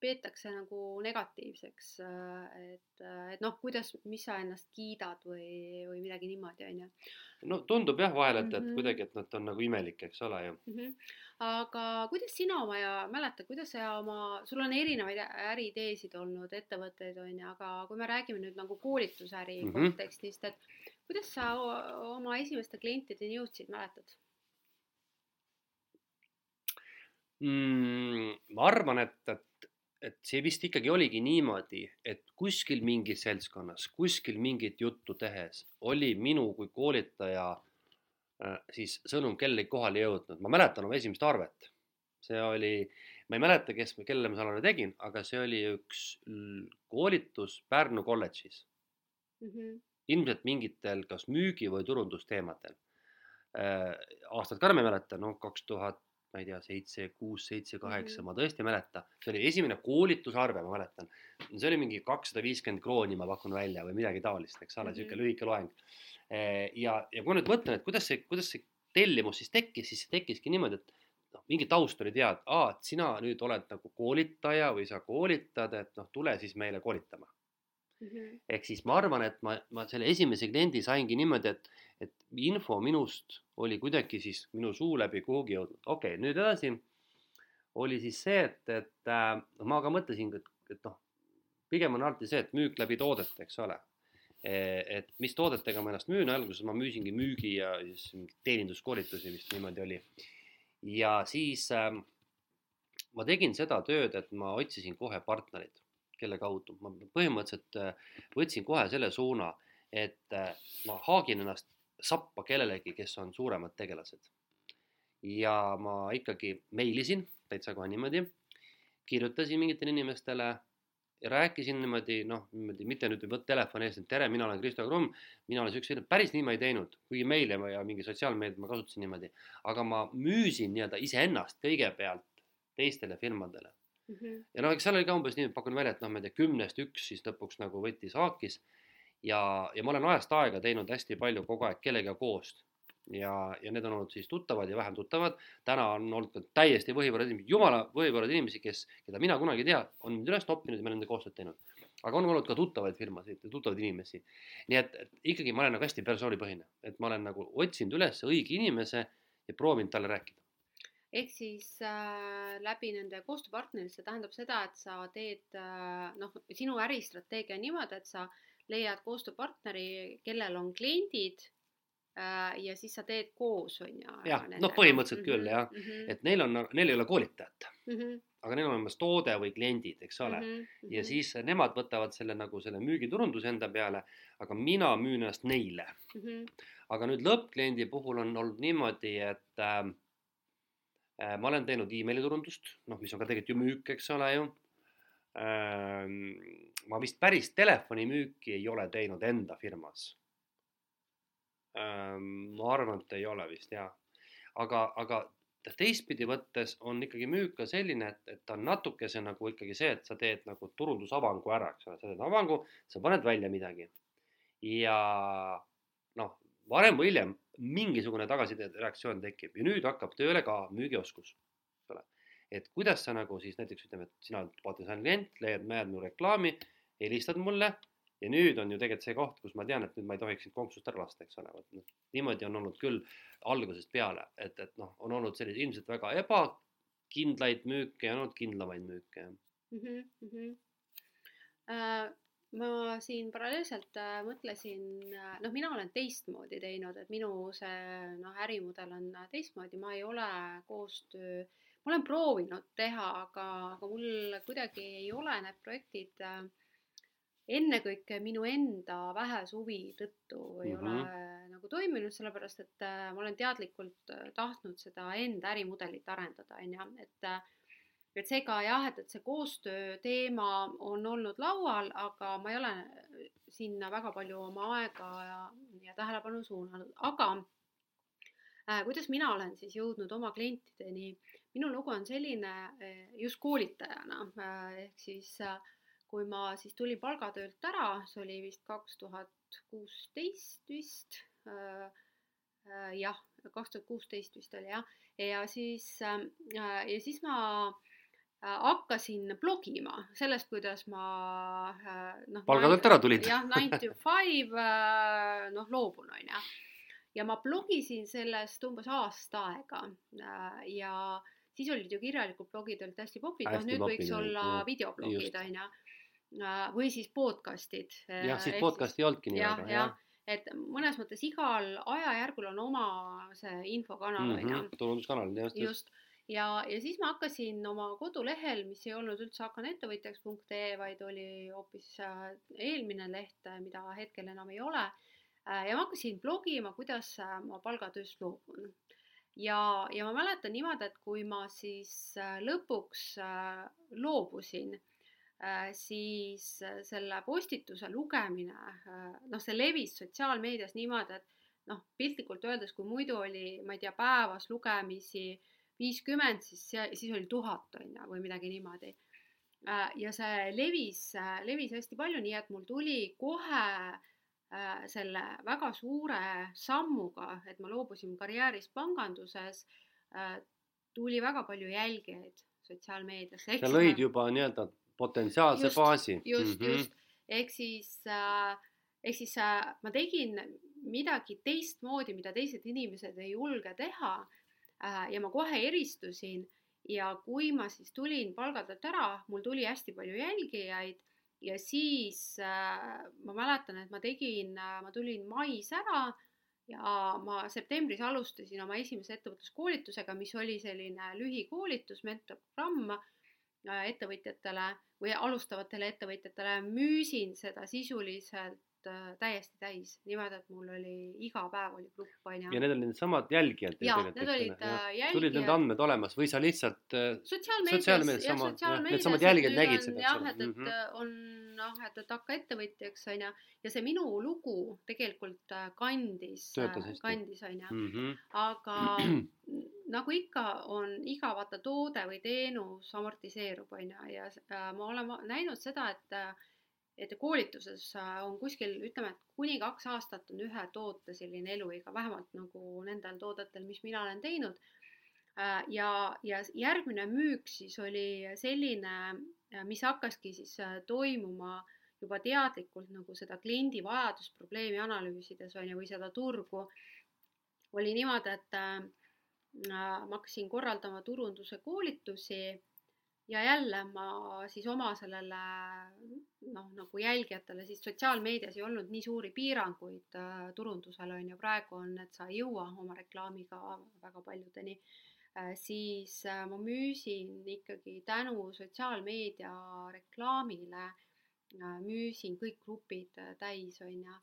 peetakse nagu negatiivseks, äh, et, äh, et noh, kuidas, mis sa ennast kiidad või, või midagi niimoodi, on ju. no tundub jah vahel, et mm, -hmm. et kuidagi, et nad on nagu imelik, eks ole ju mm. -hmm aga kuidas sina oma ja mäletad, kuidas sa oma, sul on erinevaid äriideesid olnud, ettevõtteid on ju, aga kui me räägime nüüd nagu koolitusäri mm -hmm. kontekstist, et kuidas sa oma esimeste klientideni jõudsid, mäletad mm,? ma arvan, et, et, et see vist ikkagi oligi niimoodi, et kuskil mingis seltskonnas, kuskil mingit juttu tehes oli minu kui koolitaja Äh, siis sõnum kellelegi kohale jõudnud. ma mäletan oma esimest arvet. see oli ma ei mäleta, kes, kellele ma selle tegin, aga see oli üks koolitus Pärnu kolledžis mm. -hmm. ilmselt mingitel kas müügi või turundusteemadel äh,. aastat ka enam ei mäleta, noh, kaks tuhat ma ei tea, seitse, kuus, seitse, kaheksa, mhm. ma tõesti ei mäleta. see oli esimene koolitusarve, ma mäletan. see oli mingi kakssada viiskümmend krooni, ma pakun välja või midagi taolist, eks ole mm -hmm., sihuke lühike loeng. Eh, ja, ja kui ma nüüd mõtlen, et kuidas see, kuidas see tellimus siis tekkis, siis see tekkiski niimoodi, et noh, mingi taust oli teada, aa, et sina nüüd oled nagu koolitaja või sa koolitad, et noh, tule siis meile koolitama mm. -hmm. ehk siis ma arvan, et ma, ma selle esimese kliendi saingi niimoodi, et, et info minust oli kuidagi siis minu suu läbi kuhugi jõudnud. okei okay,, nüüd edasi. Oli siis see, et, et äh, ma ka mõtlesin, et, et noh, pigem on alati see, et müük läbi toodete, eks ole. E, et mis toodetega ma ennast müün, alguses ma müüsingi müügi ja siis teeninduskoolitusi vist niimoodi oli. Ja siis äh, ma tegin seda tööd, et ma otsisin kohe partnerit, kelle kaudu. Ma põhimõtteliselt äh, võtsin kohe selle suuna, et äh, ma haagin ennast sappa kellelegi, kes on suuremad tegelased. ja ma ikkagi meilisin täitsa kohe niimoodi, kirjutasin mingitele inimestele rääkisin niimoodi, noh, niimoodi mitte nüüd võtta telefoni eest, et tere, mina olen Kristo Krumm, mina olen siukse, päris nii ma ei teinud, kuigi meile ja mingi sotsiaalmeediat ma kasutasin niimoodi, aga ma müüsin nii-öelda iseennast kõigepealt teistele firmadele mm. -hmm. ja noh, eks seal oli ka umbes nii, pakun välja, et noh, ma ei tea, kümnest üks siis lõpuks nagu võttis haakis ja, ja ma olen ajast aega teinud hästi palju kogu aeg kellegagi koostööd ja, ja need on olnud siis tuttavad ja vähem tuttavad. täna on olnud ka täiesti võhivõrrad inimesed, jumala võhivõrrad inimesi, kes, keda mina kunagi ei tea, on mind üles noppinud ja olen nendega koostööd teinud. aga on olnud ka tuttavaid firmasid tuttavaid inimesi. nii et, et ikkagi ma olen nagu hästi persoonipõhine, et ma olen nagu otsinud üles õige inimese ja proovinud talle rääkida ehk siis äh, läbi nende koostööpartnerite, see tähendab seda, et sa teed äh, noh, sinu äristrateegia niimoodi, et sa leiad koostööpartneri, kellel on kliendid Äh, ja siis sa teed koos, on ju. jah, noh, põhimõtteliselt mm -hmm, küll jah mm, -hmm. et neil on, neil ei ole koolitajat mm, -hmm. aga neil on olemas toode või kliendid, eks ole mm. -hmm. ja siis nemad võtavad selle nagu selle müügiturunduse enda peale, aga mina müün ennast neile mm. -hmm. aga nüüd lõppkliendi puhul on olnud niimoodi, et äh, äh, ma olen teinud emailiturundust, noh, mis on ka tegelikult ju müük, eks ole ju äh,. Ma vist päris telefonimüüki ei ole teinud enda firmas Ehm, ma arvan, et ei ole vist jaa. aga, aga teistpidi võttes on ikkagi müük ka selline, et, et ta on natukese nagu ikkagi see, et sa teed nagu turundusavangu ära, eks ole, sa teed avangu, sa paned välja midagi. ja noh, varem või hiljem mingisugune tagasisidereaktsioon tekib ja nüüd hakkab tööle ka müügioskus. Et kuidas sa nagu siis näiteks ütleme, et sina oled potentsiaalne klient, leiad, näed mu reklaami, helistad mulle ja nüüd on ju tegelikult see koht, kus ma tean, et nüüd ma ei tohiks sind konksust ära lasta, eks ole, vot noh, niimoodi on olnud küll algusest peale, et, et noh, on olnud selliseid ilmselt väga ebakindlaid müüke ja olnud kindlamaid müüke mm. -hmm, mm -hmm. Äh, ma siin paralleelselt äh, mõtlesin, äh, noh, mina olen teistmoodi teinud, et minu see noh, ärimudel on teistmoodi, ma ei ole koostöö, ma olen proovinud teha, aga, aga mul kuidagi ei ole need projektid äh, ennekõike minu enda vähese huvi tõttu ei mm -hmm. ole nagu toiminud, sellepärast et äh, ma olen teadlikult äh, tahtnud seda enda ärimudelit arendada, on ju, et äh, et seega jah, et, et see koostöö teema on olnud laual, aga ma ei ole sinna väga palju oma aega ja, ja tähelepanu suunanud, aga äh, kuidas mina olen siis jõudnud oma klientideni, minu lugu on selline just koolitajana äh, ehk siis äh, kui ma siis tulin palgatöölt ära, see oli vist kaks tuhat kuusteist vist jah, kaks tuhat kuusteist vist oli jah, ja siis ja siis ma hakkasin blogima sellest, kuidas ma noh. palgatöölt ära tulid. jah, nine to five noh, loobun on ju. ja ma blogisin sellest umbes aasta aega ja siis olid ju kirjalikud blogid olid hästi popid, noh nüüd võiks olla videoblogid on ju Äh, või siis podcast'id. jah, siis podcast'i ei olnudki nii väga, jah et mõnes mõttes igal ajajärgul on oma see infokanal on mm -hmm, ju. turunduskanal, just, just. ja, ja siis ma hakkasin oma kodulehel, mis ei olnud üldse hakkanettevõtjaks.ee, vaid oli hoopis äh, eelmine leht, mida hetkel enam ei ole. Äh, ja ma hakkasin blogima, kuidas ma palgatööst loobun ja, ja ma mäletan niimoodi, et kui ma siis äh, lõpuks äh, loobusin, äh, siis selle postituse lugemine, noh, see levis sotsiaalmeedias niimoodi, et noh, piltlikult öeldes, kui muidu oli, ma ei tea, päevas lugemisi viiskümmend, siis, siis oli tuhat, on ju, või midagi niimoodi. ja see levis, levis hästi palju, nii et mul tuli kohe Äh, selle väga suure sammuga, et ma loobusin karjäärist panganduses, äh, tuli väga palju jälgijaid sotsiaalmeedias. sa lõid juba nii-öelda potentsiaalse just, baasi. just mm, -hmm. just, ehk siis, äh, ehk siis ma tegin midagi teistmoodi, mida teised inimesed ei julge teha. ja ma kohe eristusin ja kui ma siis tulin palgatöölt ära, mul tuli hästi palju jälgijaid ja siis äh, ma mäletan, et ma tegin äh,, ma tulin mais ära ja ma septembris alustasin oma esimese ettevõtluskoolitusega, mis oli selline lühikoolitus, mentorprogramm äh, ettevõtjatele või alustavatele ettevõtjatele, müüsin seda sisuliselt täiesti täis, niimoodi, et mul oli iga päev oli grupp onju. ja need olid needsamad jälgijad. ja, need olid äh, jälgijad. tulid need andmed olemas või sa lihtsalt äh, sotsiaalmeedias, sotsiaalmeedias, sotsiaalmeedias, needsamad jälgijad nägid seda, eks ole. jah, et, et mm -hmm. on noh, et, et hakka ettevõtjaks onju ja see minu lugu tegelikult äh, kandis, kandis onju -hmm. aga nagu ikka on iga vaata toode või teenus amortiseerub onju ja äh, ma olen näinud seda, et et koolituses äh, on kuskil, ütleme, et kuni kaks aastat on ühe toote selline eluiga, vähemalt nagu nendel toodetel, mis mina olen teinud. Äh, ja, ja järgmine müük siis oli selline, äh, mis hakkaski siis toimuma juba teadlikult nagu seda kliendi vajadusprobleemi analüüsides on ju, või seda turgu. oli niimoodi, et ma hakkasin korraldama turunduse koolitusi ja jälle ma siis oma sellele noh, nagu jälgijatele siis sotsiaalmeedias ei olnud nii suuri piiranguid äh, turundusel on ju, praegu on, et sa ei jõua oma reklaamiga väga paljudeni äh,, siis äh, ma müüsin ikkagi tänu sotsiaalmeedia reklaamile äh,, müüsin kõik grupid äh, täis, on ju.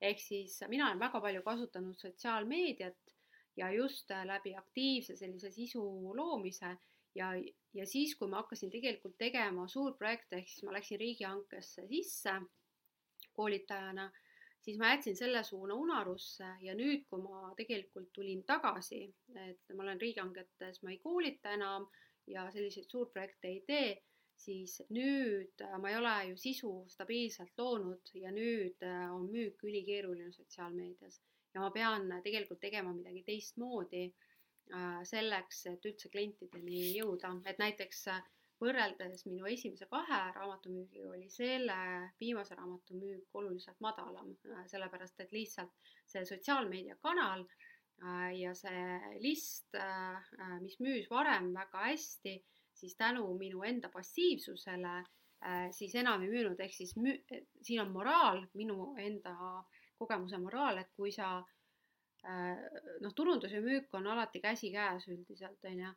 ehk siis mina olen väga palju kasutanud sotsiaalmeediat ja just äh, läbi aktiivse sellise sisu loomise ja, ja siis, kui ma hakkasin tegelikult tegema suurprojekte, ehk siis ma läksin riigihankesse sisse koolitajana, siis ma jätsin selle suuna unarusse ja nüüd, kui ma tegelikult tulin tagasi, et ma olen riigihangetes, ma ei koolita enam ja selliseid suurprojekte ei tee, siis nüüd ma ei ole ju sisu stabiilselt loonud ja nüüd on müük ülikeeruline sotsiaalmeedias. Ja ma pean tegelikult tegema midagi teistmoodi. Äh, selleks, et üldse klientideni jõuda, et näiteks äh, võrreldes minu esimese kahe raamatumüügiga oli selle viimase raamatu müük oluliselt madalam, äh, sellepärast et lihtsalt see sotsiaalmeedia kanal ja see list, mis müüs varem väga hästi, siis tänu minu enda passiivsusele siis enam ei müünud, ehk siis müü-, siin on moraal, minu enda kogemuse moraal, et kui sa Äh, noh, turundus ja müük on alati käsikäes üldiselt, on ju.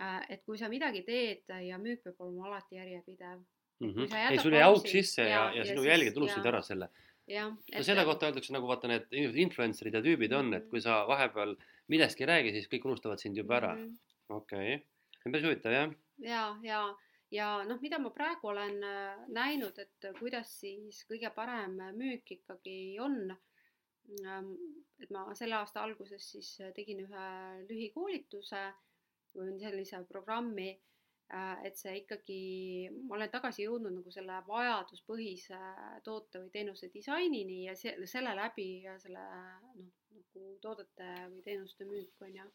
Äh, et kui sa midagi teed ja müük peab olema alati järjepidev mm. -hmm. ei, sul jäi auk sisse ja, ja, ja sinu jälgijad unustasid ära selle. no selle kohta öeldakse nagu vaata, need influencer'id ja tüübid on, et kui sa vahepeal millestki ei räägi, siis kõik unustavad sind juba ära. Mhm. okei, see on päris huvitav jah. ja, ja, ja noh, mida ma praegu olen äh, näinud, et kuidas siis kõige parem müük ikkagi on et ma selle aasta alguses siis äh, tegin ühe lühikoolituse või sellise programmi, äh, et see ikkagi, ma olen tagasi jõudnud nagu selle vajaduspõhise toote või teenuse disainini ja see, selle läbi ja selle noh, nagu toodete või teenuste müük on ju.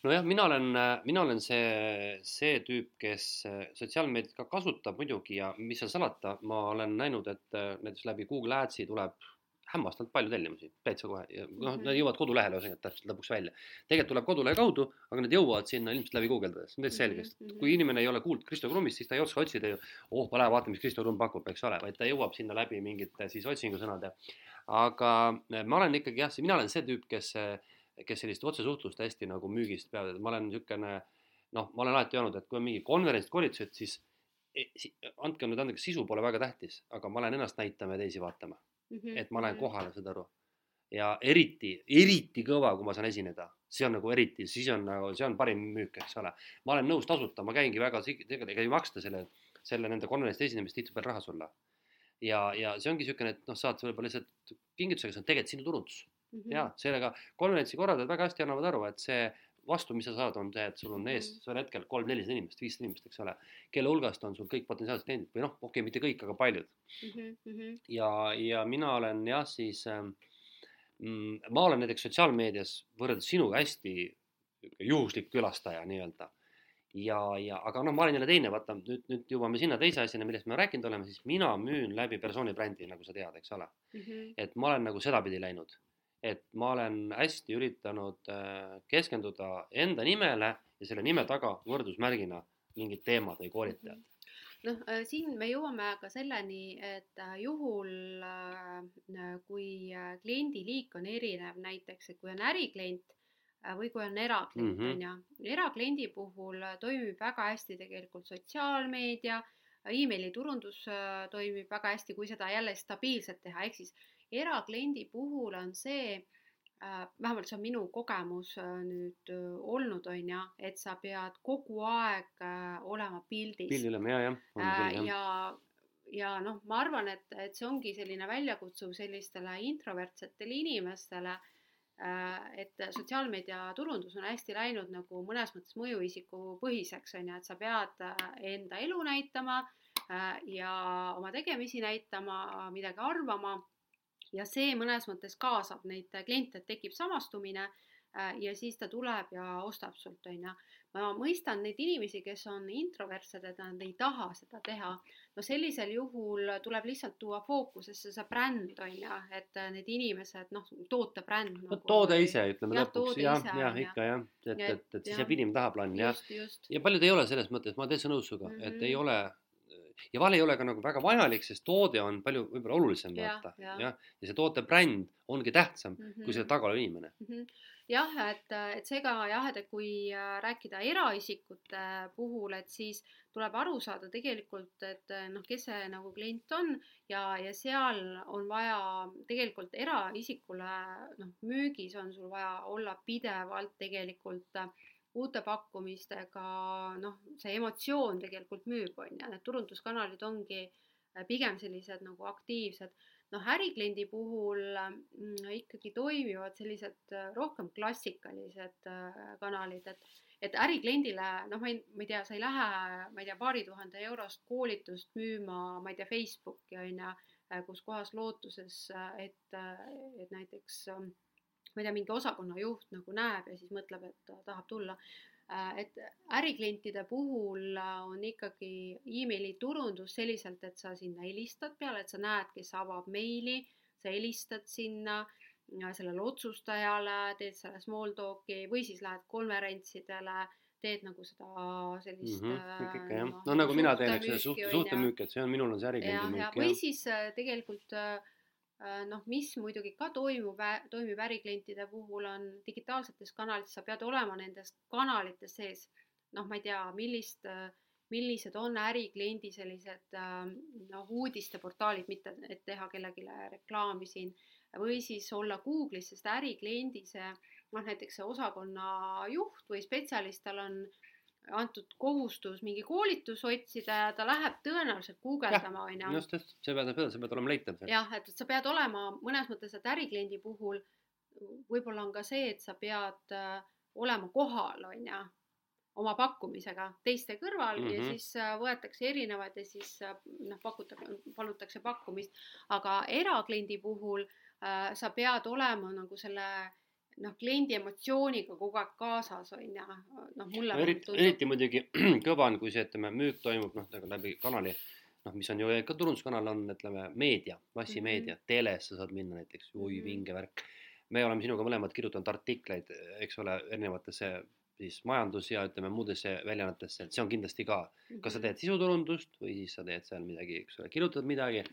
Nojah, mina olen, mina olen see, see tüüp, kes äh, sotsiaalmeediat ka kasutab muidugi ja mis seal salata, ma olen näinud, et näiteks läbi Google Adsi tuleb hämmastavalt palju tellimusi, täitsa kohe ja noh, nad mhm. jõuavad kodulehele ühesõnaga täpselt lõpuks välja. tegelikult tuleb kodulehe kaudu, aga nad jõuavad sinna ilmselt läbi guugeldades, täitsa selge, sest kui inimene ei ole kuulnud Kristo Krummist, siis ta ei oska otsida ju, oh, ma lähen vaatan, mis Kristo Krumm pakub, eks ole, vaid ta jõuab sinna läbi mingite siis otsingusõnade. aga eh, ma olen ikkagi jah, mina olen see tüüp, kes, kes sellist otsesuhtlust hästi nagu müügist peab, et ma olen niisugune noh, ma olen alati öelnud, et kui on mingi konverents, koolitused, siis eh, andke nüüd andeks, sisu pole väga tähtis, aga ma lähen ennast näitama ja teisi vaatama mm, -hmm. et ma lähen kohale, saad aru. ja eriti, eriti kõva, kui ma saan esineda, see on nagu eriti, siis on nagu, see on parim müük, eks ole. ma olen nõus tasuta, ma käingi väga, tegelikult ei maksta selle, selle nende konverentsi esinemist tihtipeale raha sulle. ja, ja see ongi niisugune, et noh, saad võib-olla lihtsalt kingitusega, see on tegelikult sinu turundus mm. -hmm. ja sellega konverentsi korraldajad väga hästi annavad aru, et see vastu, mis sa saad, on see, et sul on ees -hmm. sel hetkel kolm-nelisada inimest, viissada inimest, eks ole, kelle hulgast on sul kõik potentsiaalsed kliendid või noh, okei okay,, mitte kõik, aga paljud mm. -hmm. ja, ja mina olen jah, siis ähm, mm, ma olen näiteks sotsiaalmeedias võrreldes sinuga hästi juhuslik külastaja nii-öelda ja, ja aga noh, ma olen jälle teine, vaata nüüd, nüüd jõuame sinna teise asjani, millest me rääkinud oleme, siis mina müün läbi persooni brändi, nagu sa tead, eks ole mm. -hmm. et ma olen nagu sedapidi läinud et ma olen hästi üritanud äh, keskenduda enda nimele ja selle nime taga võrdusmärgina mingid teemad või koolitajad mhm. noh, äh, siin me jõuame ka selleni, et äh, juhul kui kliendiliik on erinev, näiteks et kui on äriklient või kui on eraklient mm, on -hmm. ju, erakliendi puhul toimib väga hästi tegelikult sotsiaalmeedia, emailiturundus toimib väga hästi, kui seda jälle stabiilselt teha, ehk siis erakliendi puhul on see äh,, vähemalt see on minu kogemus äh, nüüd äh, olnud, on ju, et sa pead kogu aeg olema pildis. pildil olema, ja, jah. ja, ja, noh, ma arvan, et, et see ongi selline väljakutsuv sellistele introvertsetele inimestele et sotsiaalmeedia turundus on hästi läinud nagu mõnes mõttes mõjuisiku põhiseks, on ju, et sa pead enda elu näitama ja oma tegemisi näitama, midagi arvama ja see mõnes mõttes kaasab neid kliente, et tekib samastumine äh, ja siis ta tuleb ja ostab sult, on ju. ma mõistan neid inimesi, kes on introvertsed, et nad ei taha seda teha. no sellisel juhul tuleb lihtsalt tuua fookusesse see bränd, on ju, et need inimesed, noh, tootebränd nagu,. toode ise, ütleme lõpuks, jah, jah, ikka jah, et, et, et, et siis jääb inimene tahaplaanile, jah. ja paljud ei ole selles mõttes, ma olen täitsa nõus sinuga mm, -hmm. et ei mhm. ole ja vahel ei ole ka nagu väga vajalik, sest toode on palju võib-olla olulisem vaata ja, ja. ja see toote bränd ongi tähtsam mm -hmm. kui selle taga olev inimene mm. -hmm. jah, et, et seega jah, et kui äh, rääkida eraisikute puhul, et siis tuleb aru saada tegelikult, et noh, kes see nagu klient on ja, ja seal on vaja tegelikult eraisikule noh, müügis on sul vaja olla pidevalt tegelikult äh, uute pakkumistega, noh, see emotsioon tegelikult müüb, on ju, need turunduskanalid ongi äh, pigem sellised nagu aktiivsed. noh, ärikliendi puhul mm, ikkagi toimivad sellised äh, rohkem klassikalised äh, kanalid, et, et ärikliendile, noh, ma ei, ma ei tea, sa ei lähe, ma ei tea, paari tuhande eurost koolitust müüma, ma ei tea, Facebooki on ju, kus kohas lootuses, et, et näiteks äh, ma ei tea, mingi osakonna juht nagu näeb ja siis mõtleb, et ta tahab tulla. Äh, et äriklientide puhul on ikkagi emaili turundus selliselt, et sa sinna helistad peale, et sa näed, kes avab meili, sa helistad sinna sellele otsustajale, teed selle small talk'i või siis lähed konverentsidele teed nagu seda sellist mm. -hmm, ikka, jah. no, no nagu mina teen, eks suht-, suhtemüük, et see on, minul on see ärikliendi müük. või siis äh, tegelikult äh, Äh, noh, mis muidugi ka toimub, toimib äriklientide puhul, on digitaalsetes kanalites, sa pead olema nendes kanalites sees. noh, ma ei tea, millist, millised on ärikliendi sellised noh, uudisteportaalid, mitte et teha kellelegi reklaami siin või siis olla Google'is, sest ärikliendi see noh, näiteks see osakonna juht või spetsialist, tal on antud kohustus mingi koolitus otsida ja ta läheb tõenäoliselt guugeldama, on ju. just, just, sa pead, sa pead olema leitav. jah, et sa pead olema mõnes mõttes, et ärikliendi puhul võib-olla on ka see, et sa pead äh, olema kohal, on ju, oma pakkumisega teiste kõrval mm -hmm. ja mhm. siis äh, võetakse erinevad ja siis äh, noh, pakutakse, palutakse pakkumist, aga erakliendi puhul äh, sa pead olema nagu selle noh, kliendi emotsiooniga kogu aeg kaasas on ju, noh mulle no, eriti, eriti muidugi kõva on, kui see, ütleme, müük toimub noh, nagu läbi kanali, noh, mis on ju ka turunduskanal on, ütleme, meedia, massimeedia mm, -hmm. telesse saad minna näiteks, oi mm -hmm. vinge värk. me oleme sinuga mõlemad kirjutanud artikleid, eks ole, erinevatesse siis majandus ja ütleme muudesse väljaannetesse, et see on kindlasti ka, kas sa mhm. teed sisuturundust või siis sa teed seal midagi, eks ole, kirjutad midagi.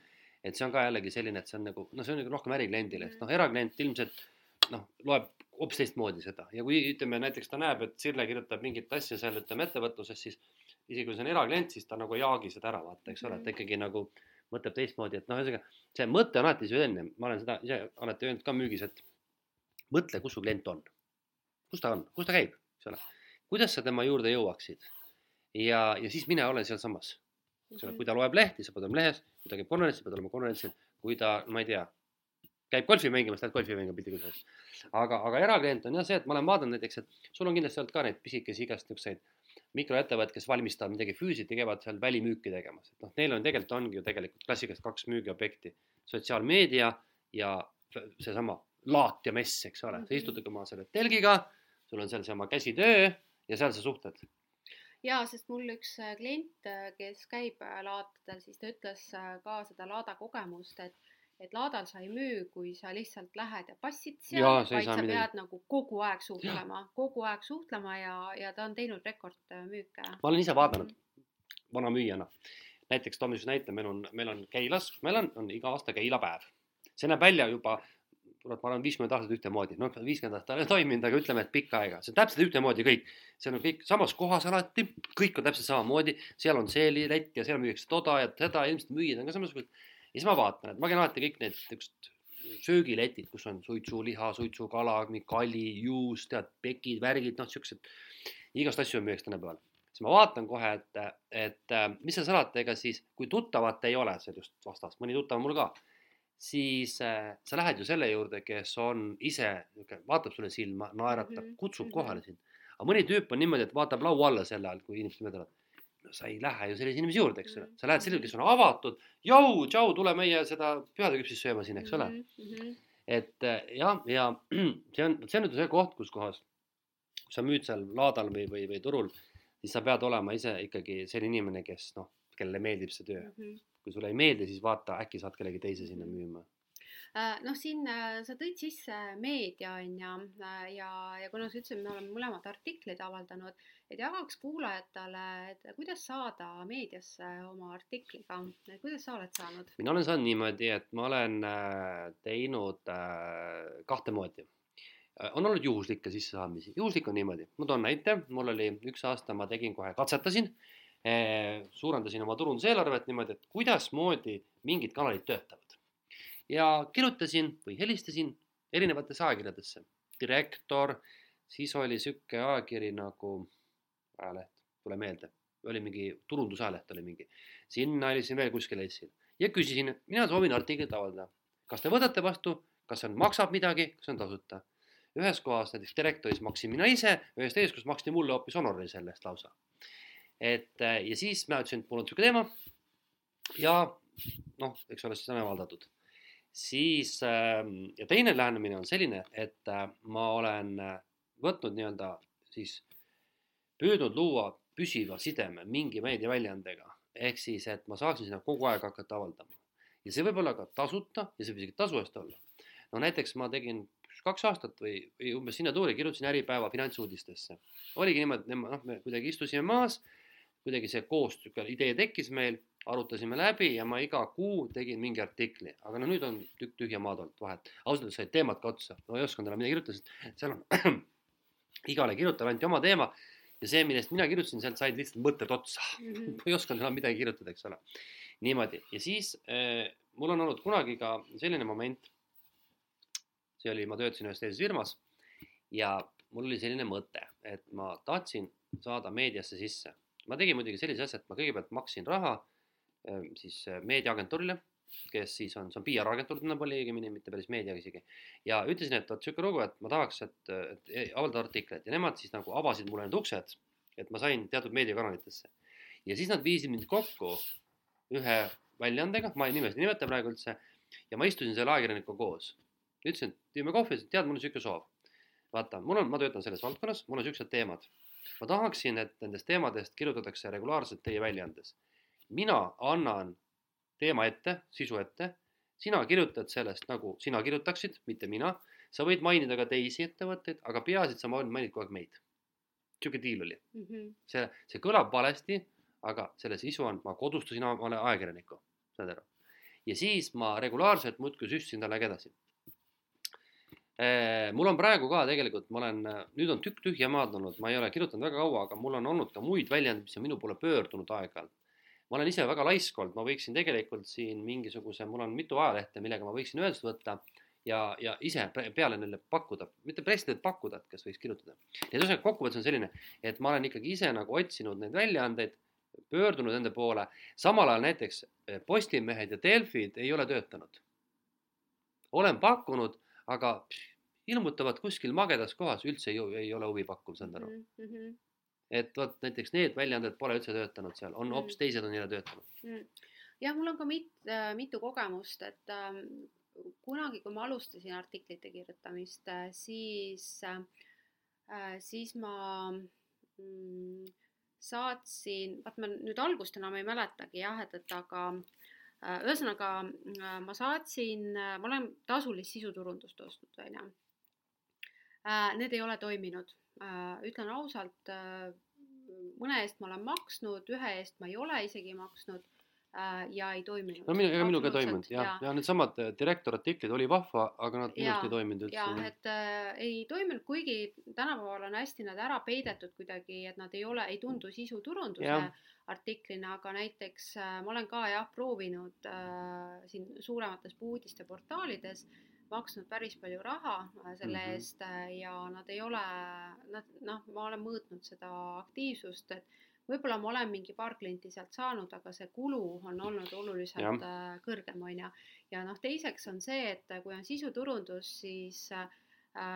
et see on ka jällegi selline, et see on nagu, no see on nagu rohkem ärikliendile, et noh, eraklient ilmselt noh, loeb hoopis teistmoodi seda ja kui ütleme näiteks ta näeb, et Sirle kirjutab mingit asja seal ütleme ettevõtluses, siis isegi kui see on eraklient, siis ta nagu ei jaagi seda ära vaata, eks ole, et ta mhm. ikkagi nagu mõtleb teistmoodi, et noh, ühesõnaga see mõte on alati süsteemne, ma olen seda ise alati öelnud ka müügis, et mõtle, kus su klient on. kus ta on, kus ta käib, eks ole. kuidas sa tema juurde jõuaksid? ja, ja siis mine ole sealsamas. eks ole, kui ta loeb lehti, sa pead olema lehes, kui ta käib konverentsil, pead olema konverentsil, kui ta, ma ei tea, käib golfi mängimas, lähed golfi mängima piltlikult öeldes. aga, aga eraklient on jah see, et ma olen vaadanud näiteks, et sul on kindlasti olnud ka neid pisikesi igast niisuguseid mikroettevõtted, kes valmistavad midagi füüsiliselt ja käivad seal välimüüki tegemas, et noh, neil on tegelikult ongi ju tegelikult klassikaliselt kaks müügiobjekti, sotsiaalmeedia ja seesama laat ja mess, eks ole, sa istud oma selle telgiga, sul on seal see oma käsitöö ja seal sa suhtled. Jaa, sest mul üks äh, klient, äh, kes käib äh, laatadel, siis ta ütles ka seda laada kogemust, et et laadal sa ei müü, kui sa lihtsalt lähed ja passid seal, vaid sa midagi. pead nagu kogu aeg suhtlema, kogu aeg suhtlema ja, ja ta on teinud rekordmüüke. ma olen ise vaadanud vana müüjana. näiteks toome siis näite, meil on, meil on Keilas, meil on, on iga aasta Keila päev. see näeb välja juba kurat, ma arvan, viiskümmend aastat ühtemoodi, noh, viiskümmend aastat ei ole toiminud, aga ütleme, et pikka aega, see on täpselt ühtemoodi kõik. seal on kõik samas kohas alati, kõik on täpselt samamoodi, seal on see lett ja seal müüakse toda ja seda, ilmselt müüjad on ka samasugused. Ja siis ma vaatan, et ma käin alati kõik need niisugused söögiletid, kus on suitsuliha, suitsukala, kali, juust, tead, pekid, värgid, noh, siuksed, igast asju müüakse tänapäeval siis ma vaatan kohe, et, et mis seal salata, ega siis, kui tuttavat ei ole seal just vastas, mõni tuttav mul ka siis äh, sa lähed ju selle juurde, kes on ise vaatab sulle silma, naeratab -hmm. kutsub -hmm. kohale sind. aga mõni tüüp on niimoodi, et vaatab laua alla sel ajal, kui inimesed mööduvad. no sa ei lähe ju sellise inimese juurde, eks ole, sa lähed selle, kes on avatud. Jou, tšau, tule meie seda pühadeküpsist sööma siin, eks ole mm. -hmm. et äh, jah, ja see on, see on nüüd see koht, kus kohas, kui sa müüd seal laadal või, või, või turul, siis sa pead olema ise ikkagi selline inimene, kes noh, kellele meeldib see töö mm. -hmm kui sulle ei meeldi, siis vaata, äkki saad kellegi teise sinna mm. müüma noh, siin äh, sa tõid sisse meedia on ju äh, ja, ja kuna sa ütlesid, me oleme mõlemad artikleid avaldanud, et jagaks kuulajatele, et kuidas saada meediasse oma artikliga, kuidas sa oled saanud? mina olen saanud niimoodi, et ma olen teinud kahte moodi. on olnud juhuslikke sissesaamisi, juhuslik on niimoodi, ma toon näite, mul oli üks aasta, ma tegin kohe, katsetasin suurendasin oma turunduseelarvet niimoodi, et kuidasmoodi mingid kanalid töötavad. Ja kirjutasin või helistasin erinevatesse ajakirjadesse, Direktor, siis oli sihuke ajakiri nagu, ajaleht, tule meelde, oli mingi turundusajaleht oli mingi, sinna helistasin veel kuskile Eestil ja küsisin, mina soovin artiklit avaldada. kas te võtate vastu, kas see on, maksab midagi, kas see on tasuta? ühes kohas näiteks Direktoris maksin mina ise, ühes teises kohas maksti mulle hoopis honorari selle eest lausa. Et ja siis ma ütlesin, et mul on niisugune teema. Ja noh, eks ole, siis on avaldatud. Siis ähm, ja teine lähenemine on selline, et äh, ma olen äh, võtnud nii-öelda siis püüdnud luua püsiva sideme mingi meediaväljaandega, ehk siis, et ma saaksin sinna kogu aeg hakata avaldama. ja see võib olla ka tasuta ja see võib isegi tasu eest olla. no näiteks ma tegin kaks aastat või, või umbes sinna tuuri kirjutasin Äripäeva finantsuudistesse. oligi niimoodi, noh, me kuidagi istusime maas kuidagi see koos niisugune idee tekkis meil, arutasime läbi ja ma iga kuu tegin mingi artikli, aga no nüüd on tükk tühja maad olnud vahet. ausalt öeldes said teemad ka otsa, no ei osanud enam midagi kirjutada, sest seal on igale kirjutajale anti oma teema ja see, millest mina kirjutasin, sealt said lihtsalt mõtted otsa mm. -hmm. ei osanud enam midagi kirjutada, eks ole. niimoodi ja siis äh, mul on olnud kunagi ka selline moment. see oli, ma töötasin ühes teises firmas ja mul oli selline mõte, et ma tahtsin saada meediasse sisse ma tegin muidugi sellise asja, et ma kõigepealt maksin raha siis äh, meediaagentuurile, kes siis on, see on PR-agentuur tänapäeval õigemini, mitte päris meediaga isegi. ja ütlesin, et vot sihuke lugu, et ma tahaks, et, et avaldada artikleid ja nemad siis nagu avasid mulle need uksed, et ma sain teatud meediakanalitesse. ja siis nad viisid mind kokku ühe väljaandega, ma nimesid ei nimeta praegu üldse, ja ma istusin selle ajakirjanikuga koos. ütlesin, et teeme kohvi, tead, mul on sihuke soov. vaata, mul on, ma töötan selles valdkonnas, mul on siuksed teemad ma tahaksin, et nendest teemadest kirjutatakse regulaarselt teie väljaandes. Mina annan teema ette, sisu ette, sina kirjutad sellest nagu sina kirjutaksid, mitte mina. sa võid mainida ka teisi ettevõtteid, aga peaasi, et sa mainid kogu aeg meid. sihuke diil oli mm. -hmm. see, see kõlab valesti, aga selle sisu on, ma kodustasin omale ajakirjaniku, saad aru. ja siis ma regulaarselt muudkui süstsin talle edasi Äh, mul on praegu ka tegelikult, ma olen, nüüd on tükk tühja maad olnud, ma ei ole kirjutanud väga kaua, aga mul on olnud ka muid väljaandeid, mis on minu poole pöördunud aeg-ajalt. Ma olen ise väga laisk olnud, ma võiksin tegelikult siin mingisuguse, mul on mitu ajalehte, millega ma võiksin ühendust võtta ja, ja ise peale neile pakkuda, mitte pressida, et pakkuda, et kes võiks kirjutada. et ühesõnaga kokkuvõttes on selline, et ma olen ikkagi ise nagu otsinud neid väljaandeid, pöördunud nende poole, samal ajal näiteks eh, Postimehed ja Delfid ei ole töötanud. olen pakkunud, aga pff, ilmutavad kuskil magedas kohas, üldse ei, ei ole huvi pakkuv, saad aru mm. -hmm. Et vot näiteks need väljaanded pole üldse töötanud seal, on hoopis mm. teised on jälle töötanud. Mm. jah, mul on ka mit, äh, mitu kogemust, et äh, kunagi, kui ma alustasin artiklite kirjutamist, äh, siis äh,, siis ma mm, saatsin, vaat ma nüüd algust enam ei mäletagi jah, et, et aga äh, ühesõnaga ma saatsin, ma olen tasulist sisuturundust ostnud, Äh, need ei ole toiminud, ütlen ausalt, äh, mõne eest ma olen maksnud, ühe eest ma ei ole isegi maksnud ja ei toiminud. no minu, ega minuga ei toiminud jah, ja, ja needsamad direktorartiklid oli vahva, aga nad minust ei toiminud üldse. jah, et äh, ei toiminud, kuigi tänapäeval on hästi nad ära peidetud kuidagi, et nad ei ole, ei tundu sisuturunduse ja. artiklina, aga näiteks äh, ma olen ka jah proovinud äh, siin suuremates uudisteportaalides äh, maksnud päris palju raha äh, selle mm -hmm. eest äh, ja nad ei ole, nad noh, ma olen mõõtnud seda aktiivsust, et võib-olla ma olen mingi paar klienti sealt saanud, aga see kulu on olnud oluliselt ja. Äh, kõrgem, on ju. ja noh, teiseks on see, et kui on sisuturundus, siis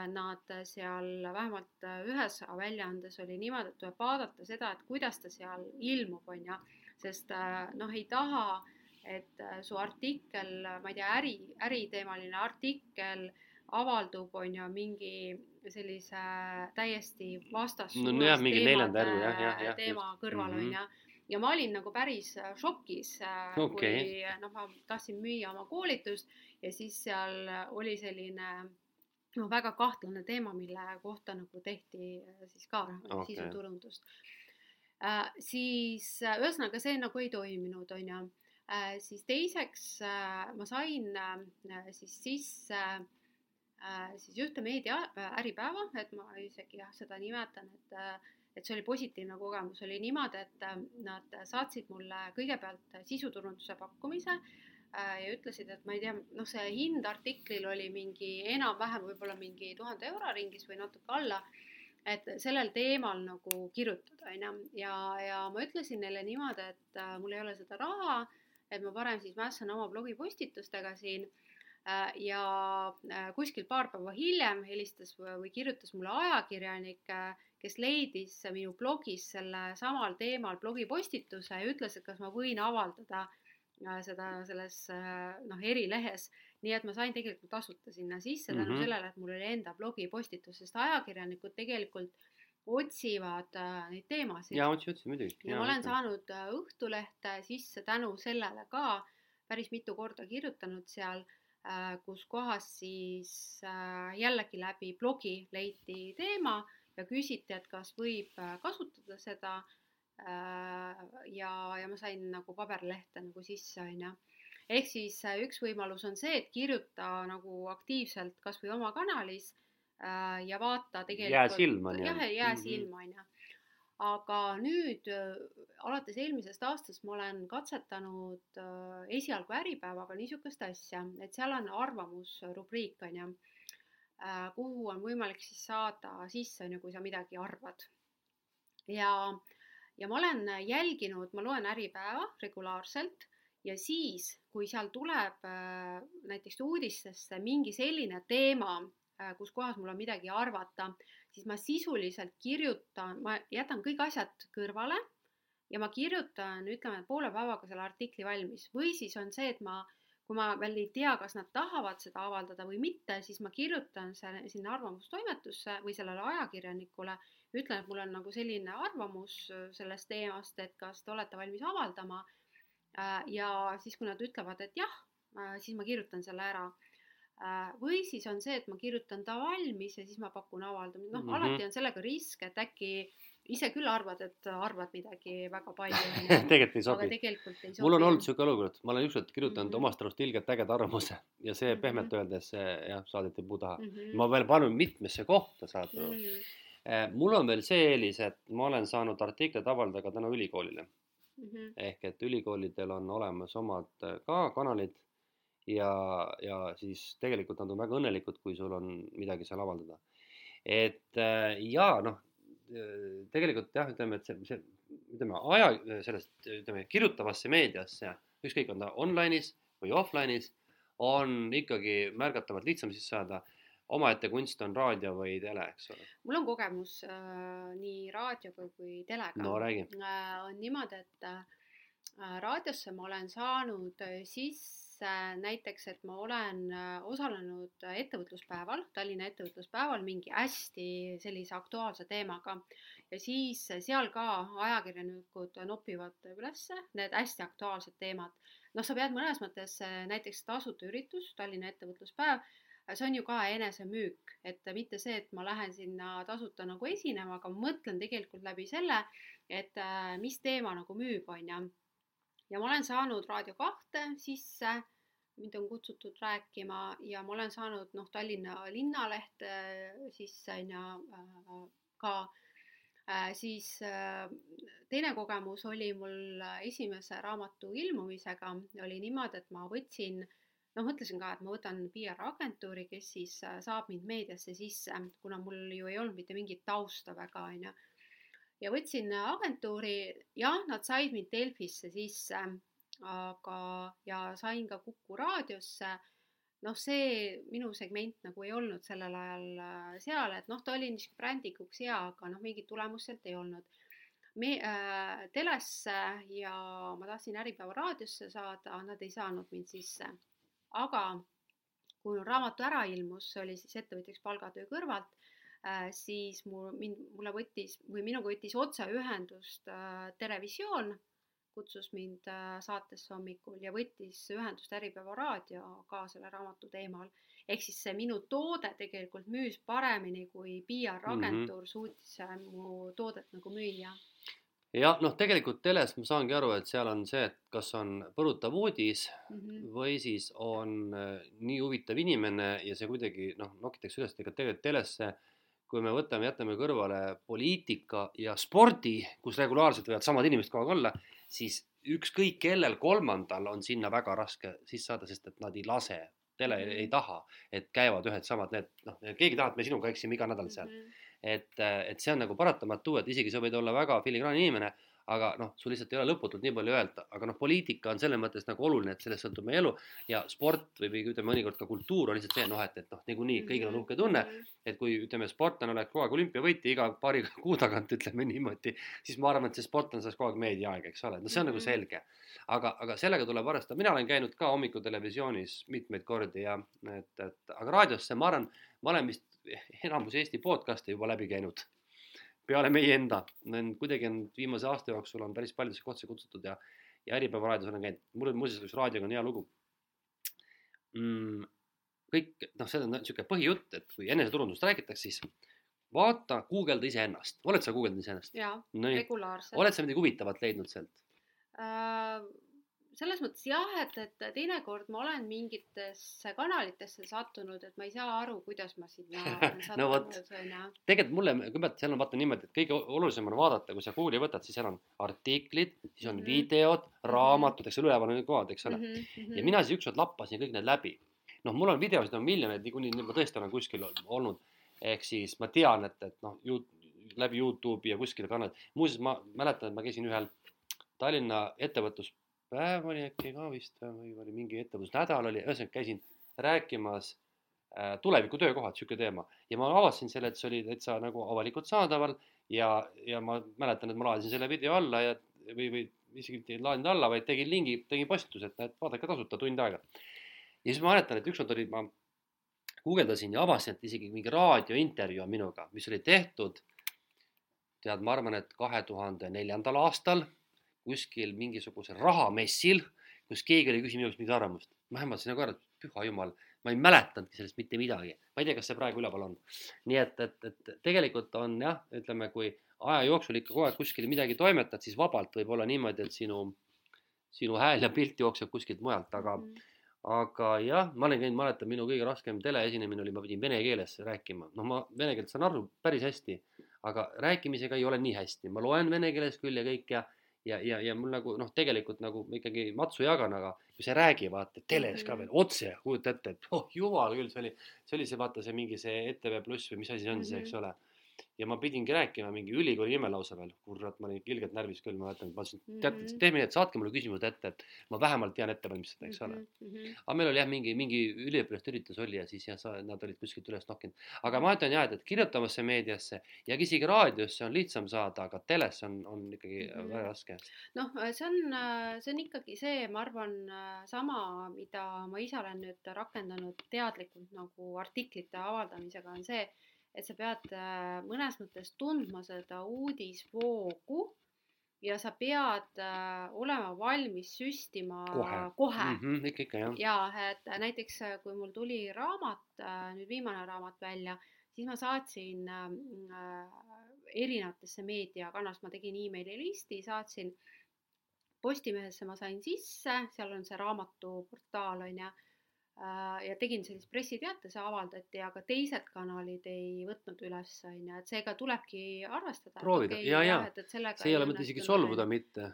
nad seal vähemalt ühes väljaandes oli niimoodi, et tuleb vaadata seda, et kuidas ta seal ilmub, on ju, sest noh, ei taha äh, et äh, su artikkel, ma ei tea, äri, äriteemaline artikkel avaldub, on ju, mingi sellise täiesti vastassuunas no, jah, mingi neljanda äri, jah, jah, jah. teema just. kõrval, on mhm. ju. ja ma olin nagu päris äh, šokis okay., kui noh, ma tahtsin müüa oma koolitust ja siis seal oli selline noh, väga kahtlane teema, mille kohta nagu tehti äh, siis ka okay. sisuturundust äh,. siis ühesõnaga see nagu ei toiminud, on ju Äh, siis teiseks äh, ma sain äh, siis sisse siis ühte meedia Äripäeva, et ma isegi jah, seda nimetan, et et see oli positiivne kogemus, oli niimoodi, et nad saatsid mulle kõigepealt sisuturunduse pakkumise ja ütlesid, et ma ei tea, noh, see hind artiklil oli mingi enam-vähem võib-olla mingi tuhande euro ringis või natuke alla, et sellel teemal nagu kirjutada, on ju, ja, ja ma ütlesin neile niimoodi, et mul ei ole seda raha et ma parem siis mässan oma blogipostitustega siin äh, ja äh, kuskil paar päeva hiljem helistas või kirjutas mulle ajakirjanik, äh, kes leidis minu blogis selle samal teemal blogipostituse ja ütles, et kas ma võin avaldada seda selles noh, erilehes. nii et ma sain tegelikult tasuta sinna sisse tänu mm -hmm. sellele, et mul oli enda blogipostitus, sest ajakirjanikud tegelikult otsivad äh, neid teemasid. ja otsi, otsi muidugi. ja ma olen saanud äh, Õhtulehte sisse tänu sellele ka päris mitu korda kirjutanud seal äh,, kus kohas siis jällegi läbi blogi leiti teema ja küsiti, et kas võib kasutada seda ja, ja ma sain nagu paberlehte nagu sisse, on ju ehk siis üks võimalus on see, et kirjuta nagu aktiivselt kasvõi oma kanalis ja vaata tegelikult. jää silma jah, jää mhm. silma on ju. aga nüüd äh, alates eelmisest aastast ma olen katsetanud äh, esialgu Äripäevaga niisugust asja, et seal on arvamusrubriik on ju, kuhu on võimalik siis saada sisse, on ju, kui sa midagi arvad. ja, ja ma olen jälginud, ma loen Äripäeva regulaarselt ja siis, kui seal tuleb näiteks uudistesse mingi selline teema Äh, kus kohas mul on midagi arvata, siis ma sisuliselt kirjutan, ma jätan kõik asjad kõrvale ja ma kirjutan, ütleme, poole päevaga selle artikli valmis või siis on see, et ma, kui ma veel ei tea, kas nad tahavad seda avaldada või mitte, siis ma kirjutan selle sinna arvamustoimetusse või sellele ajakirjanikule, ütlen, et mul on nagu selline arvamus sellest teemast, et kas te olete valmis avaldama. Äh, ja siis, kui nad ütlevad, et jah, äh, siis ma kirjutan selle ära Äh, või siis on see, et ma kirjutan ta valmis ja siis ma pakun avaldamist, noh mm -hmm. alati on sellega risk, et äkki ise küll arvad, et arvad midagi väga palju tegelikult ei sobi. mul on olnud siuke olukord, ma olen ükskord kirjutanud mm -hmm. omast arust ilgelt ägeda arvamuse ja see -hmm. pehmelt öeldes jah, saadeti puu taha mm. -hmm. ma veel panen mitmesse kohta, saad aru mm. -hmm. mul on veel see eelis, et ma olen saanud artikleid avaldada ka tänu ülikoolile mm. -hmm. ehk et ülikoolidel on olemas omad äh, ka kanalid ja, ja siis tegelikult nad on väga õnnelikud, kui sul on midagi seal avaldada. et äh, jaa, noh, tegelikult jah, ütleme, et see, see, ütleme aja, sellest, ütleme, kirjutavasse meediasse, ükskõik, on ta online'is või offline'is, on ikkagi märgatavalt lihtsam sisse saada omaette kunst on raadio või tele, eks ole. mul on kogemus äh, nii raadioga kui telega. no räägi äh,. on niimoodi, et äh, raadiosse ma olen saanud äh, sisse näiteks, et ma olen äh, osalenud ettevõtluspäeval, Tallinna ettevõtluspäeval mingi hästi sellise aktuaalse teemaga ja siis seal ka ajakirjanikud nopivad ülesse need hästi aktuaalsed teemad. noh, sa pead mõnes mõttes äh, näiteks tasuta üritus, Tallinna ettevõtluspäev see on ju ka enesemüük, et mitte see, et ma lähen sinna tasuta nagu esinema, aga ma mõtlen tegelikult läbi selle, et äh, mis teema nagu müüb, on ju. Ja ma olen saanud Raadio kahte sisse, mind on kutsutud rääkima ja ma olen saanud noh, Tallinna linnalehte sisse on ju äh, ka äh, siis teine kogemus oli mul esimese raamatu ilmumisega, oli niimoodi, et ma võtsin äh, noh, mõtlesin ka, et ma võtan PR-agentuuri, kes siis äh, saab mind meediasse sisse, kuna mul ju ei olnud mitte mingit tausta väga, on ju. Ja võtsin agentuuri, jah, nad said mind Delfisse sisse, aga, ja sain ka Kuku raadiosse. noh, see minu segment nagu ei olnud sellel ajal äh, seal, et noh, ta oli niisugune brändikuks hea, aga noh, mingit tulemust sealt ei olnud me äh, telesse ja ma tahtsin Äripäeva raadiosse saada, nad ei saanud mind sisse aga kui raamatu ära ilmus, see oli siis ettevõtjaks palgatöö kõrvalt, äh, siis mul, mind, mulle võttis või minuga võttis otseühendust äh, Terevisioon, kutsus mind äh, saatesse hommikul ja võttis ühendust Äripäeva raadio ka selle raamatu teemal. ehk siis see minu toode tegelikult müüs paremini, kui PR-agentuur mm -hmm. suutis mu toodet nagu müüa jah, noh, tegelikult teles ma saangi aru, et seal on see, et kas on põrutav uudis mm -hmm. või siis on äh, nii huvitav inimene ja see kuidagi noh, nokitakse üles, ega tegelikult telesse, kui me võtame, jätame kõrvale poliitika ja spordi, kus regulaarselt võivad samad inimesed kogu aeg olla, siis ükskõik kellel kolmandal on sinna väga raske sisse saada, sest et nad ei lase tele -hmm. ei taha, et käivad ühed samad need, noh, keegi tahab, et me sinuga eksime iga nädal seal mm. -hmm et, et see on nagu paratamatu, et isegi sa võid olla väga filigraanne inimene, aga noh, sul lihtsalt ei ole lõputult nii palju öelda, aga noh, poliitika on selles mõttes nagu oluline, et sellest sõltub meie elu ja sport või, ütleme mõnikord ka kultuur on lihtsalt see noh, et, et noh, niikuinii kõigil on uhke tunne, et kui ütleme, sportlane oleks kogu aeg olümpiavõitja iga paari kuu tagant, ütleme niimoodi, siis ma arvan, et see sportlane saaks kogu aeg meediaaega, eks ole, no see on mm -hmm. nagu selge. aga, aga sellega tuleb arvestada, mina olen käinud ka hommikutelevisioonis mitmeid kordi ja et, et aga raadiosse ma arvan, ma olen vist enamus Eesti podcast'e juba läbi käinud. Peale meie enda, kuidagi on viimase aasta jooksul on päris paljudesse kohtadesse kutsutud ja, ja Äripäeva raadios olen käinud. mul muuseas üks raadioga on hea lugu mm,. kõik, noh, see on niisugune põhijutt, et kui eneseturundust räägitakse, siis vaata, guugelda iseennast, oled sa guugeldanud iseennast? jaa, regulaarselt. oled sa midagi huvitavat leidnud sealt uh,? Selles mõttes jah, et, et teinekord ma olen mingitesse kanalitesse sattunud, et ma ei saa aru, kuidas ma sinna no vot, tegelikult mulle, kõigepealt seal on vaata niimoodi, et kõige olulisem on vaadata, kui sa Google'i võtad, siis seal on artiklid, siis on mm -hmm. videod, mhm. raamatud, eks ole, üleval on kõik kohad, eks ole mm. -hmm. ja mina siis ükskord lappasin kõik need läbi. noh, mul on videosid on miljoneid, niikuinii ma tõesti olen kuskil olnud. ehk siis ma tean, et, et noh, läbi Youtube'i ja kuskil kanal. muuseas, ma mäletan, et ma käisin ühel Tallinna ettevõtlus päev oli äkki ka vist või oli mingi ettevõtlusnädal oli, ühesõnaga käisin rääkimas äh, tuleviku töökohad, sihuke teema ja ma avastasin selle, et see oli täitsa nagu avalikult saadaval ja, ja ma mäletan, et ma laadisin selle video alla ja või, või isegi mitte ei laadinud alla, vaid tegin lingi, tegin postituse, et näed, vaadake tasuta tund aega. ja siis ma mäletan, et ükskord oli, ma guugeldasin ja avastasin, et isegi mingi raadiointervjuu on minuga, mis oli tehtud tead, ma arvan, et kahe tuhande neljandal aastal kuskil mingisugusel rahamessil, kus keegi oli küsinud minu käest mingit arvamust. ma hämmastasin nagu ära, et püha jumal, ma ei mäletanudki sellest mitte midagi. ma ei tea, kas see praegu üleval on. nii et, et, et tegelikult on jah, ütleme, kui aja jooksul ikka kogu aeg kuskil midagi toimetad, siis vabalt võib olla niimoodi, et sinu, sinu hääl ja pilt jookseb kuskilt mujalt, aga mm, aga jah, ma olen käinud, mäletan, minu kõige raskem teleesinemine oli, ma pidin vene keeles rääkima. noh, ma vene keelt saan aru päris hästi, aga rääkimisega ei ole nii hästi. ma loen vene keeles küll ja kõik ja ja, ja, ja mul nagu noh, tegelikult nagu ikkagi matsu jagan, aga kui sa ei räägi, vaata teles ka mhm. veel otse, kujuta ette, et oh jumal küll, see oli, see oli see vaata see mingi see ETV Pluss või mis asi see on mm -hmm. see, eks ole ja ma pidingi rääkima mingi ülikooli nime lausa veel, kurat, ma olin ilgelt närvis küll, ma mäletan, ma ütlesin, mm -hmm., teeme nii, et saatke mulle küsimused ette, et ma vähemalt tean ette valmistada, eks ole mm. -hmm. aga meil oli jah, mingi, mingi üliõpilaste üritus oli ja siis jah, nad olid kuskilt üles nokkinud. aga ma ütlen jah, et, et kirjutamasse meediasse ja isegi raadiosse on lihtsam saada, aga teles on, on ikkagi mm -hmm. väga raske. noh, see on, see on ikkagi see, ma arvan, sama, mida ma ise olen nüüd rakendanud teadlikult nagu artiklite avaldamisega, on see et sa pead äh, mõnes mõttes tundma seda uudisvoogu ja sa pead äh, olema valmis süstima kohe, kohe.. Mm -hmm, ikka, ikka jah. ja et näiteks äh, kui mul tuli raamat, nüüd viimane raamat välja, siis ma saatsin äh, erinevatesse meediakanalisse, ma tegin emaili listi, saatsin Postimehesse ma sain sisse, seal on see raamatuportaal on ju ja tegin sellist pressiteate, see avaldati, aga teised kanalid ei võtnud üles, on ju, et seega tulebki arvestada. proovida okay, ja, ja, see ei ole mõte isegi solvuda mitte.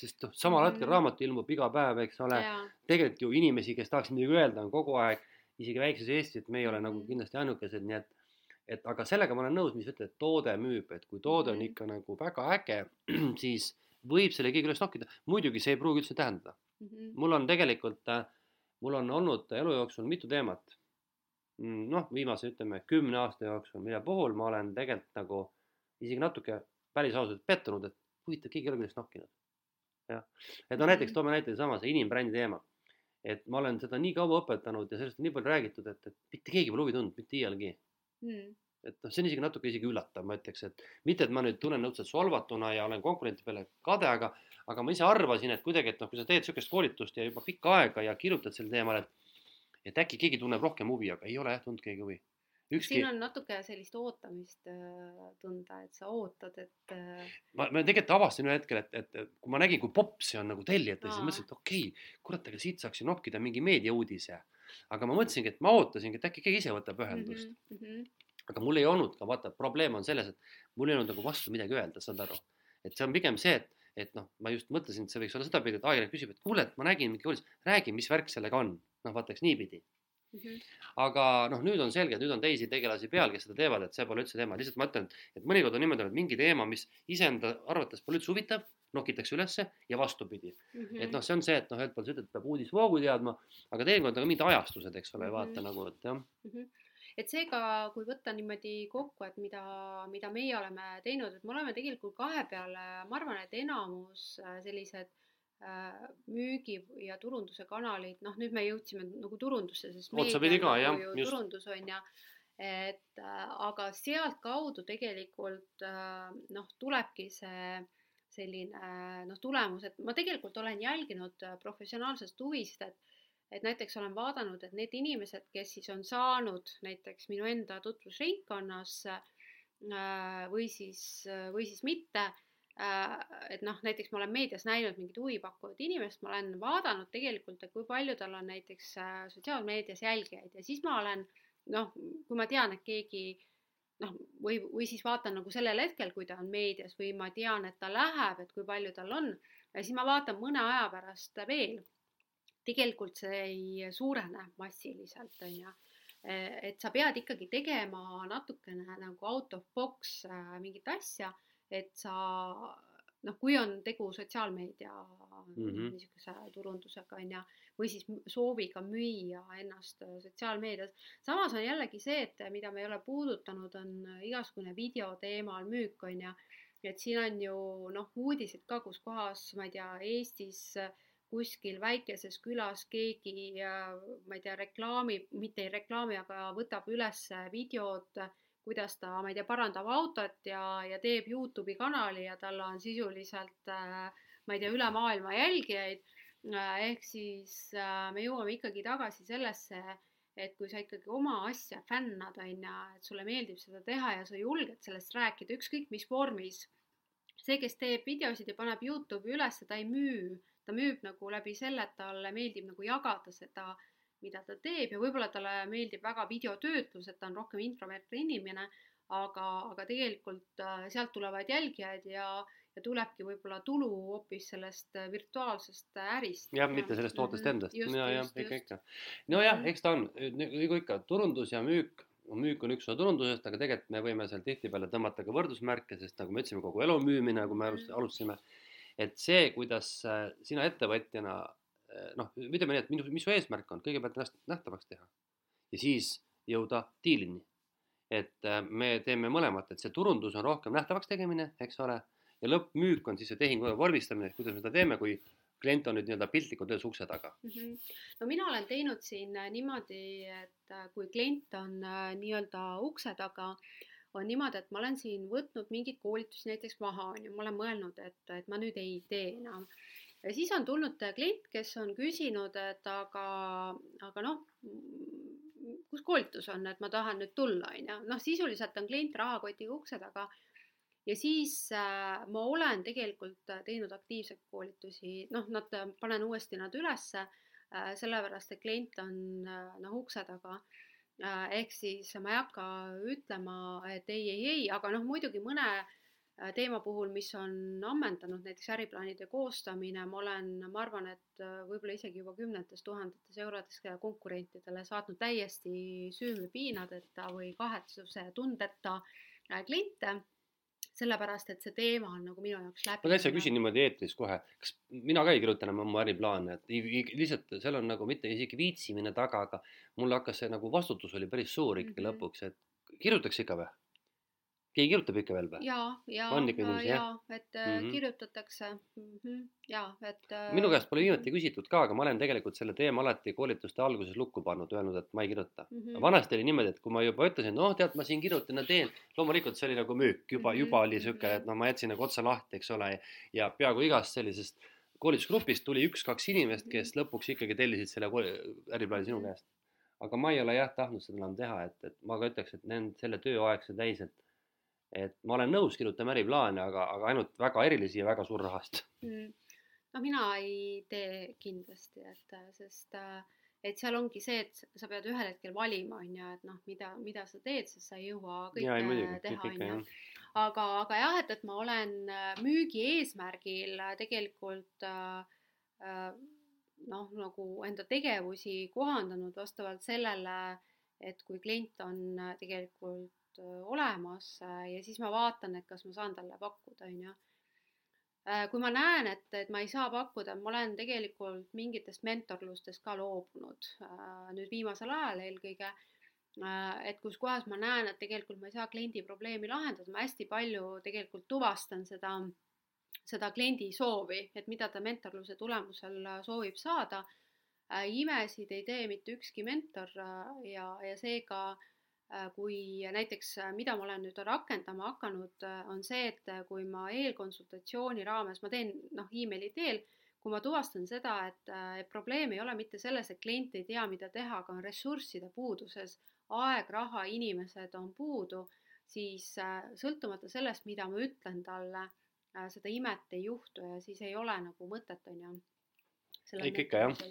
sest noh, samal hetkel mm raamat ilmub iga päev, eks ole. tegelikult ju inimesi, kes tahaksid midagi öelda, on kogu aeg, isegi väikses Eestis, et me ei ole nagu mhm. kindlasti ainukesed, nii et et aga sellega ma olen nõus, mis ütled, toode müüb, et kui toode on mhm. ikka nagu väga äge, siis võib selle keegi üles nokkida. muidugi see ei pruugi üldse tähendada mm. -hmm. mul on tegelikult äh, mul on olnud elu jooksul mitu teemat, mm, noh, viimase ütleme kümne aasta jooksul, mille puhul ma olen tegelikult nagu isegi natuke päris ausalt pettunud, et huvitav, keegi ei ole millest nokkinud. jah, et no näiteks toome näite sama see inimbrändi teema. et ma olen seda nii kaua õpetanud ja sellest on nii palju räägitud, et, et mitte keegi pole huvi tundnud, mitte iialgi mm et noh, see on isegi natuke isegi üllatav, ma ütleks, et mitte, et ma nüüd tunnen õudselt solvatuna ja olen konkurentide peale kade, aga aga ma ise arvasin, et kuidagi, et noh, kui sa teed niisugust koolitust ja juba pikka aega ja kirjutad sel teemal, et et äkki keegi tunneb rohkem huvi, aga ei ole jah tundnud keegi huvi. Ükski... siin on natuke sellist ootamist äh, tunda, et sa ootad, et äh.... ma, ma tegelikult avastasin ühel hetkel, et, et, et kui ma nägin, kui popp see on nagu tellijate, siis mõtlesin, et okei okay,, kurat, aga siit saaks ju nokkida mingi meediauudise. aga ma mõtlesingi, et ma ootasingi, et äkki keegi ise võtab ühendust mm. -hmm. Aga mul ei olnud ka, vaata, probleem on selles, et mul ei olnud nagu vastu midagi öelda, saad aru. et see on pigem see, et et noh, ma just mõtlesin, et see võiks olla sedapidi, et ajakirjanik küsib, et kuule, et ma nägin mingi uudis, räägi, mis värk sellega on. noh, vaataks niipidi mm. -hmm. aga noh, nüüd on selge, et nüüd on teisi tegelasi peal, kes seda teevad, et see pole üldse teema, lihtsalt ma ütlen, et mõnikord on niimoodi, et mingi teema, mis iseenda arvates pole üldse huvitav, nokitakse ülesse ja vastupidi mm. -hmm. et noh, see on see, et noh, ühelt poolt sa ütled, peab uudisvoogu teadma, aga teinekord on ka mingid ajastused, eks ole mm, -hmm. vaata nagu, et jah mm. -hmm et seega, kui võtta niimoodi kokku, et mida, mida meie oleme teinud, et me oleme tegelikult kahe peale, ma arvan, et enamus äh, sellised äh, müügi ja turunduse kanalid, noh, nüüd me jõudsime nagu turundusse, sest otsapidi ka jah, just. turundus on ju, et äh, aga sealtkaudu tegelikult noh, tulebki see selline noh, tulemus, et ma tegelikult olen jälginud professionaalsest huvist, et et näiteks olen vaadanud, et need inimesed, kes siis on saanud näiteks minu enda tutvusringkonnas äh, või siis, või siis mitte, äh, et noh, näiteks ma olen meedias näinud mingit huvipakkuvat inimest, ma olen vaadanud tegelikult, et kui palju tal on näiteks äh, sotsiaalmeedias jälgijaid. Ja siis ma olen noh, kui ma tean, et keegi noh, või, või siis vaatan nagu sellel hetkel, kui ta on meedias või ma tean, et ta läheb, et kui palju tal on, ja siis ma vaatan mõne aja pärast veel tegelikult see ei suurene massiliselt, on ju. et sa pead ikkagi tegema natukene nagu out of box äh, mingit asja, et sa noh, kui on tegu sotsiaalmeedia mm -hmm. niisuguse turundusega on ju, või siis sooviga müüa ennast sotsiaalmeedias. samas on jällegi see, et mida me ei ole puudutanud, on igasugune video teemal müük on ju, et siin on ju noh, uudised ka, kus kohas, ma ei tea, Eestis äh, kuskil väikeses külas keegi, ma ei tea, reklaamib, mitte ei reklaami, aga võtab üles videod, kuidas ta, ma ei tea, parandab autot ja, ja teeb Youtube'i kanali ja tal on sisuliselt, ma ei tea, üle maailma jälgijaid. ehk siis me jõuame ikkagi tagasi sellesse, et kui sa ikkagi oma asja fännad, on ju, et sulle meeldib seda teha ja sa julged sellest rääkida, ükskõik mis vormis. See, kes teeb videosid ja paneb Youtube'i üles, ta ei müü ta müüb nagu läbi selle, et talle meeldib nagu jagada seda, mida ta teeb ja võib-olla talle meeldib väga videotöötlus, et ta on rohkem introvertne inimene, aga, aga tegelikult äh, sealt tulevad jälgijad ja, ja tulebki võib-olla tulu hoopis sellest äh, virtuaalsest äh, ärist. jah, mitte sellest tootest -hmm. endast, ja, ja ikka, ikka. nojah, mhm. eks ta on nagu ikka turundus ja müük müük on üks osa turundusest, aga tegelikult me võime seal tihtipeale tõmmata ka võrdusmärke, sest nagu me ütlesime, kogu elu müümine, nagu me mhm. alustasime, et see, kuidas sina ettevõtjana noh, ütleme nii, et minu, mis su eesmärk on, kõigepealt ennast nähtavaks teha ja siis jõuda diilini. et me teeme mõlemat, et see turundus on rohkem nähtavaks tegemine, eks ole ja lõppmüük on siis see tehingu vormistamine, kuidas me seda teeme, kui klient on nüüd nii-öelda piltlikult öeldes ukse taga mm. -hmm. no mina olen teinud siin äh, niimoodi, et äh, kui klient on äh, nii-öelda ukse taga, on niimoodi, et ma olen siin võtnud mingeid koolitusi näiteks maha, on ju, ma olen mõelnud, et, et ma nüüd ei tee enam. ja siis on tulnud klient, kes on küsinud, et aga, aga noh, kus koolitus on, et ma tahan nüüd tulla, on ju, noh, sisuliselt on klient rahakotiga ukse taga ja siis äh, ma olen tegelikult äh, teinud aktiivseid koolitusi, noh, nad, äh, panen uuesti nad ülesse äh,, sellepärast et klient on äh, noh, ukse taga äh,. ehk siis ma ei hakka ütlema, et ei, ei, ei, aga noh, muidugi mõne äh, teema puhul, mis on ammendanud, näiteks äriplaanide koostamine, ma olen, ma arvan, et võib-olla isegi juba kümnetes tuhandetes eurodes konkurentidele saatnud täiesti süümepiinadeta või kahetsuse tundeta kliente sellepärast et see teema on nagu minu jaoks läbi. ma täitsa küsin niimoodi eetris kohe, kas mina ka ei kirjuta enam oma äriplaane, et lihtsalt seal on nagu mitte isegi viitsimine taga, aga mul hakkas see nagu vastutus oli päris suur ikkagi mm -hmm. lõpuks, et kirjutaks ikka või? Keegi kirjutab ikka veel või? ja, ja, ja, et mm -hmm. kirjutatakse mm. -hmm. ja, et. minu käest pole viimati küsitud ka, aga ma olen tegelikult selle teema alati koolituste alguses lukku pannud, öelnud, et ma ei kirjuta mm. -hmm. vanasti oli niimoodi, et kui ma juba ütlesin, noh, tead, ma siin kirjutan ja teen, loomulikult see oli nagu müük, juba mm, -hmm. juba oli sihuke, et noh, ma jätsin nagu otsa lahti, eks ole, ja peaaegu igast sellisest koolitusgrupist tuli üks-kaks inimest, kes lõpuks ikkagi tellisid selle äriplaani sinu käest. aga ma ei ole jah tahtnud seda enam teha, et, et ma ka ütleks, et nende, selle tööaeg sai täis, et et ma olen nõus kirjutama äriplaane, aga, aga ainult väga erilisi ja väga suurrahast mm.. no mina ei tee kindlasti, et sest et seal ongi see, et sa pead ühel hetkel valima, on ju, et noh, mida, mida sa teed, sest sa ei jõua kõike ja, ei, teha, on ju. aga, aga jah, et, et ma olen müügi eesmärgil tegelikult äh, noh, nagu enda tegevusi kohandanud vastavalt sellele, et kui klient on tegelikult olemas ja siis ma vaatan, et kas ma saan talle pakkuda, on ju. kui ma näen, et, et ma ei saa pakkuda, ma olen tegelikult mingitest mentorlustest ka loobunud nüüd viimasel ajal eelkõige et kus kohas ma näen, et tegelikult ma ei saa kliendi probleemi lahendada, ma hästi palju tegelikult tuvastan seda, seda kliendi soovi, et mida ta mentorluse tulemusel soovib saada. imesid ei tee mitte ükski mentor ja, ja seega äh, Äh, kui näiteks, äh, mida ma olen nüüd rakendama hakanud, äh, on see, et kui ma eelkonsultatsiooni raames, ma teen noh, emaili teel, kui ma tuvastan seda, et, probleem ei ole mitte selles, et klient ei tea, mida teha, aga on ressursside puuduses, aeg, raha, inimesed on puudu, siis sõltumata sellest, mida ma ütlen talle, seda imet ei juhtu ja siis ei ole nagu mõtet, on ju. ikka, ikka jah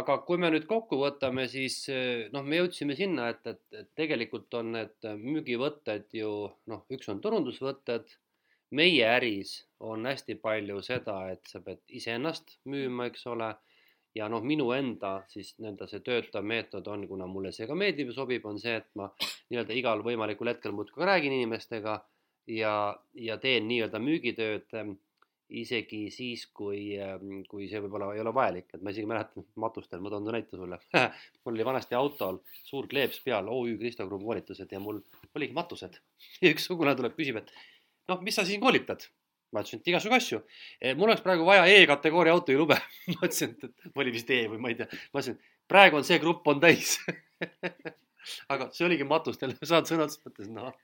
aga kui me nüüd kokku võtame, siis eh, noh, me jõudsime sinna, et, et, et tegelikult on need müügivõtted ju noh, üks on turundusvõtted, meie äris on hästi palju seda, et sa pead iseennast müüma, eks ole, ja noh, minu enda siis nii-öelda see töötav meetod on, kuna mulle see ka meeldib ja sobib, on see, et ma nii-öelda igal võimalikul hetkel muudkui räägin inimestega ja, ja teen nii-öelda müügitööd isegi siis, kui, ähm, kui see võib-olla ei ole vajalik, et ma isegi mäletan matustel, ma toon näite sulle mul oli vanasti autol suur kleeps peal OÜ Kristo Krumm koolitused ja mul oligi matused. ja üks sugulane tuleb, küsib, et noh, mis sa siin koolitad? ma ütlesin, et igasugu asju. E, mul oleks praegu vaja E-kategooria autojuhilube ma ütlesin, et, olin vist E või ma ei tea. ma ütlesin, praegu on see grupp on täis aga see oligi matustel, saad sõna otseses mõttes, noh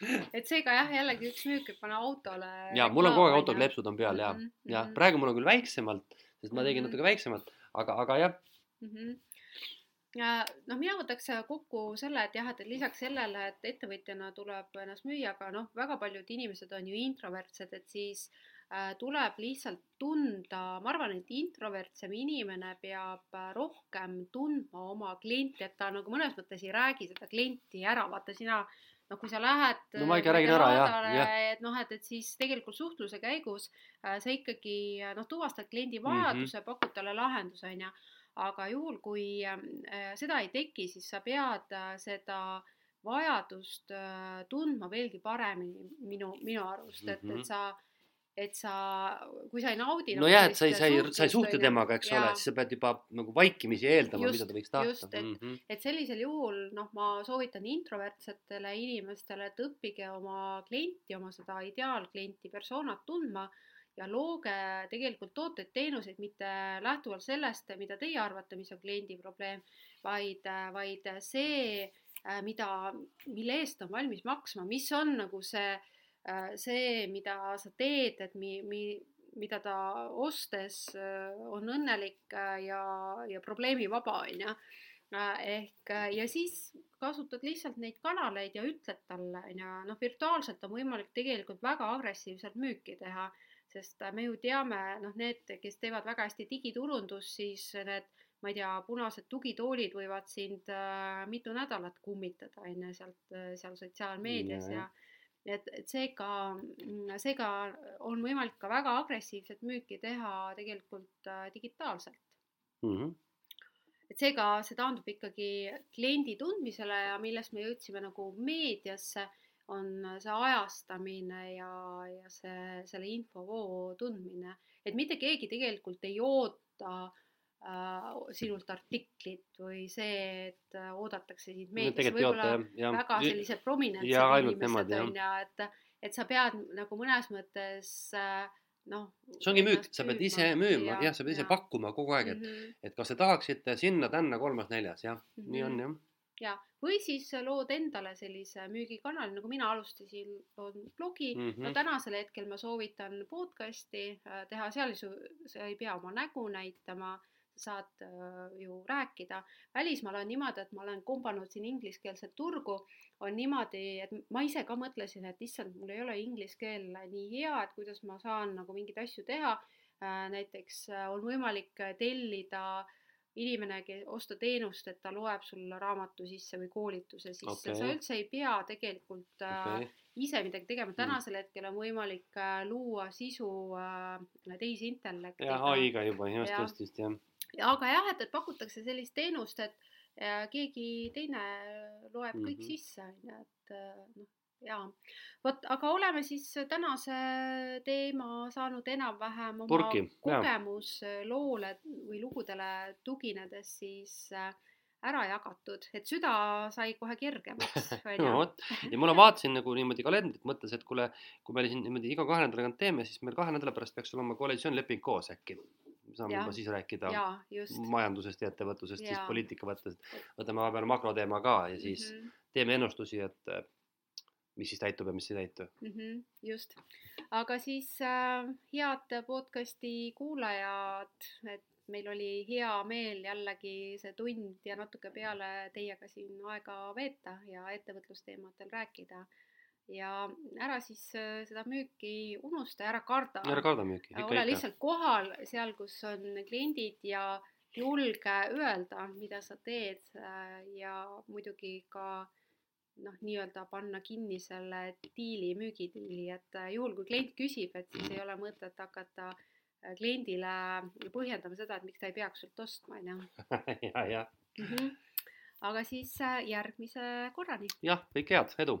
et seega jah, jällegi üks müük, et pane autole. ja mul on kogu aeg autol kleepsud on peal ja mm, -hmm. ja mhm. praegu mul on küll väiksemalt, sest ma tegin mm -hmm. natuke väiksemalt, aga, aga jah mm. -hmm ja noh, mina võtaks kokku selle, et jah, et lisaks sellele, et ettevõtjana tuleb ennast müüa, aga noh, väga paljud inimesed on ju introvertsed, et siis äh, tuleb lihtsalt tunda, ma arvan, et introvertsem inimene peab äh, rohkem tundma oma klienti, et ta nagu mõnes mõttes ei räägi seda klienti ära, vaata sina noh, kui sa lähed no ma ikka räägin ära, jah, jah. et noh, et, et siis tegelikult suhtluse käigus äh, sa ikkagi noh, tuvastad kliendi mhm. vajaduse mm, -hmm. pakud talle lahenduse, on ju. aga juhul, kui äh, seda ei teki, siis sa pead äh, seda vajadust äh, tundma veelgi paremini minu, minu arust, et, et mhm. sa et sa, kui sa ei naudi. nojah, et sa ei, sa ei, sa ei suhtle temaga, eks ja. ole, siis sa pead juba nagu vaikimisi eeldama, mida ta võiks tahta. et mm, -hmm. et sellisel juhul noh, ma soovitan introvertsetele inimestele, et õppige oma klienti, oma seda ideaalklienti, persoonat tundma ja looge tegelikult tooteid-teenuseid mitte lähtuvalt sellest, mida teie arvate, mis on kliendi probleem, vaid, vaid see, mida, mille eest on valmis maksma, mis on nagu see see, mida sa teed, et mi-, mi-, mida ta ostes äh, on õnnelik äh, ja, ja probleemivaba, on ju. ehk ja siis kasutad lihtsalt neid kanaleid ja ütled talle, on ju, noh, virtuaalselt on võimalik tegelikult väga agressiivselt müüki teha, sest me ju teame, noh, need, kes teevad väga hästi digiturundust, siis need ma ei tea, punased tugitoolid võivad sind äh, mitu nädalat kummitada, on ju, sealt, seal sotsiaalmeedias ja, ja et, et seega, seega on võimalik ka väga agressiivset müüki teha tegelikult äh, digitaalselt mm. -hmm. et seega see taandub ikkagi kliendi tundmisele ja millest me jõudsime nagu meediasse, on see ajastamine ja, ja see, selle infovoo tundmine, et mitte keegi tegelikult ei oota äh, sinult artiklit või see, et äh, oodatakse sind meedias no,, võib-olla väga sellised prominentsed inimesed on ju, et, et sa pead nagu mõnes mõttes äh, noh. see ongi müük, sa pead ise müüma, jah, sa pead ise ja. pakkuma kogu aeg, et mm, -hmm. et kas te tahaksite sinna-tänna kolmas-neljas, jah mm, -hmm. nii on jah ja, või siis lood endale sellise müügikanali, nagu mina alustasin, loon blogi mm, -hmm. no tänasel hetkel ma soovitan podcast'i äh, teha, seal sa ei pea oma nägu näitama saad äh, ju rääkida. välismaal on niimoodi, et ma olen kombanud siin ingliskeelset turgu, on niimoodi, et ma ise ka mõtlesin, et issand, mul ei ole inglise keel nii hea, et kuidas ma saan nagu mingeid asju teha äh,. näiteks äh, on võimalik tellida inimene, osta teenust, et ta loeb sulle raamatu sisse või koolituse sisse okay., sa üldse ei pea tegelikult okay. ise midagi tegema, mm. tänasel hetkel on võimalik luua sisu äh, tehisintellektiga. jah, ai-ga juba, just, just, just, jah aga jah, et, et pakutakse sellist teenust, et ja keegi teine loeb mm -hmm. kõik mhm. sisse, on ju, et noh, jaa. vot, aga oleme siis tänase teema saanud enam-vähem oma Purki, kogemusloole või lugudele tuginedes siis äh, ära jagatud, et süda sai kohe kergemaks, no vot, ja ma vaatasin nagu niimoodi kalendrit, mõttes, et kuule, kui me siin niimoodi iga kahe nädala tagant teeme, siis meil kahe nädala pärast peaks olema koalitsioonileping koos äkki saame juba siis rääkida ja, majandusest ja ettevõtlusest, siis poliitika mõttes. võtame vahepeal makroteema ka ja siis mm -hmm. teeme ennustusi, et äh, mis siis täitub ja mis ei täitu mm. -hmm, just, aga siis äh, head podcast'i kuulajad, et meil oli hea meel jällegi see tund ja natuke peale teiega siin aega veeta ja ettevõtlusteemadel rääkida ja ära siis äh, seda müüki unusta, ära karda. ära karda müüki. ole lihtsalt kohal seal, kus on kliendid ja julge öelda, mida sa teed äh, ja muidugi ka noh, nii-öelda panna kinni selle diili, müügidiili, et äh, juhul, kui klient küsib, et siis ei ole mõtet hakata kliendile põhjendama seda, et miks ta ei peaks sult ostma, on ju. ja, ja. Mhm. aga siis järgmise korrani. jah, kõike head, edu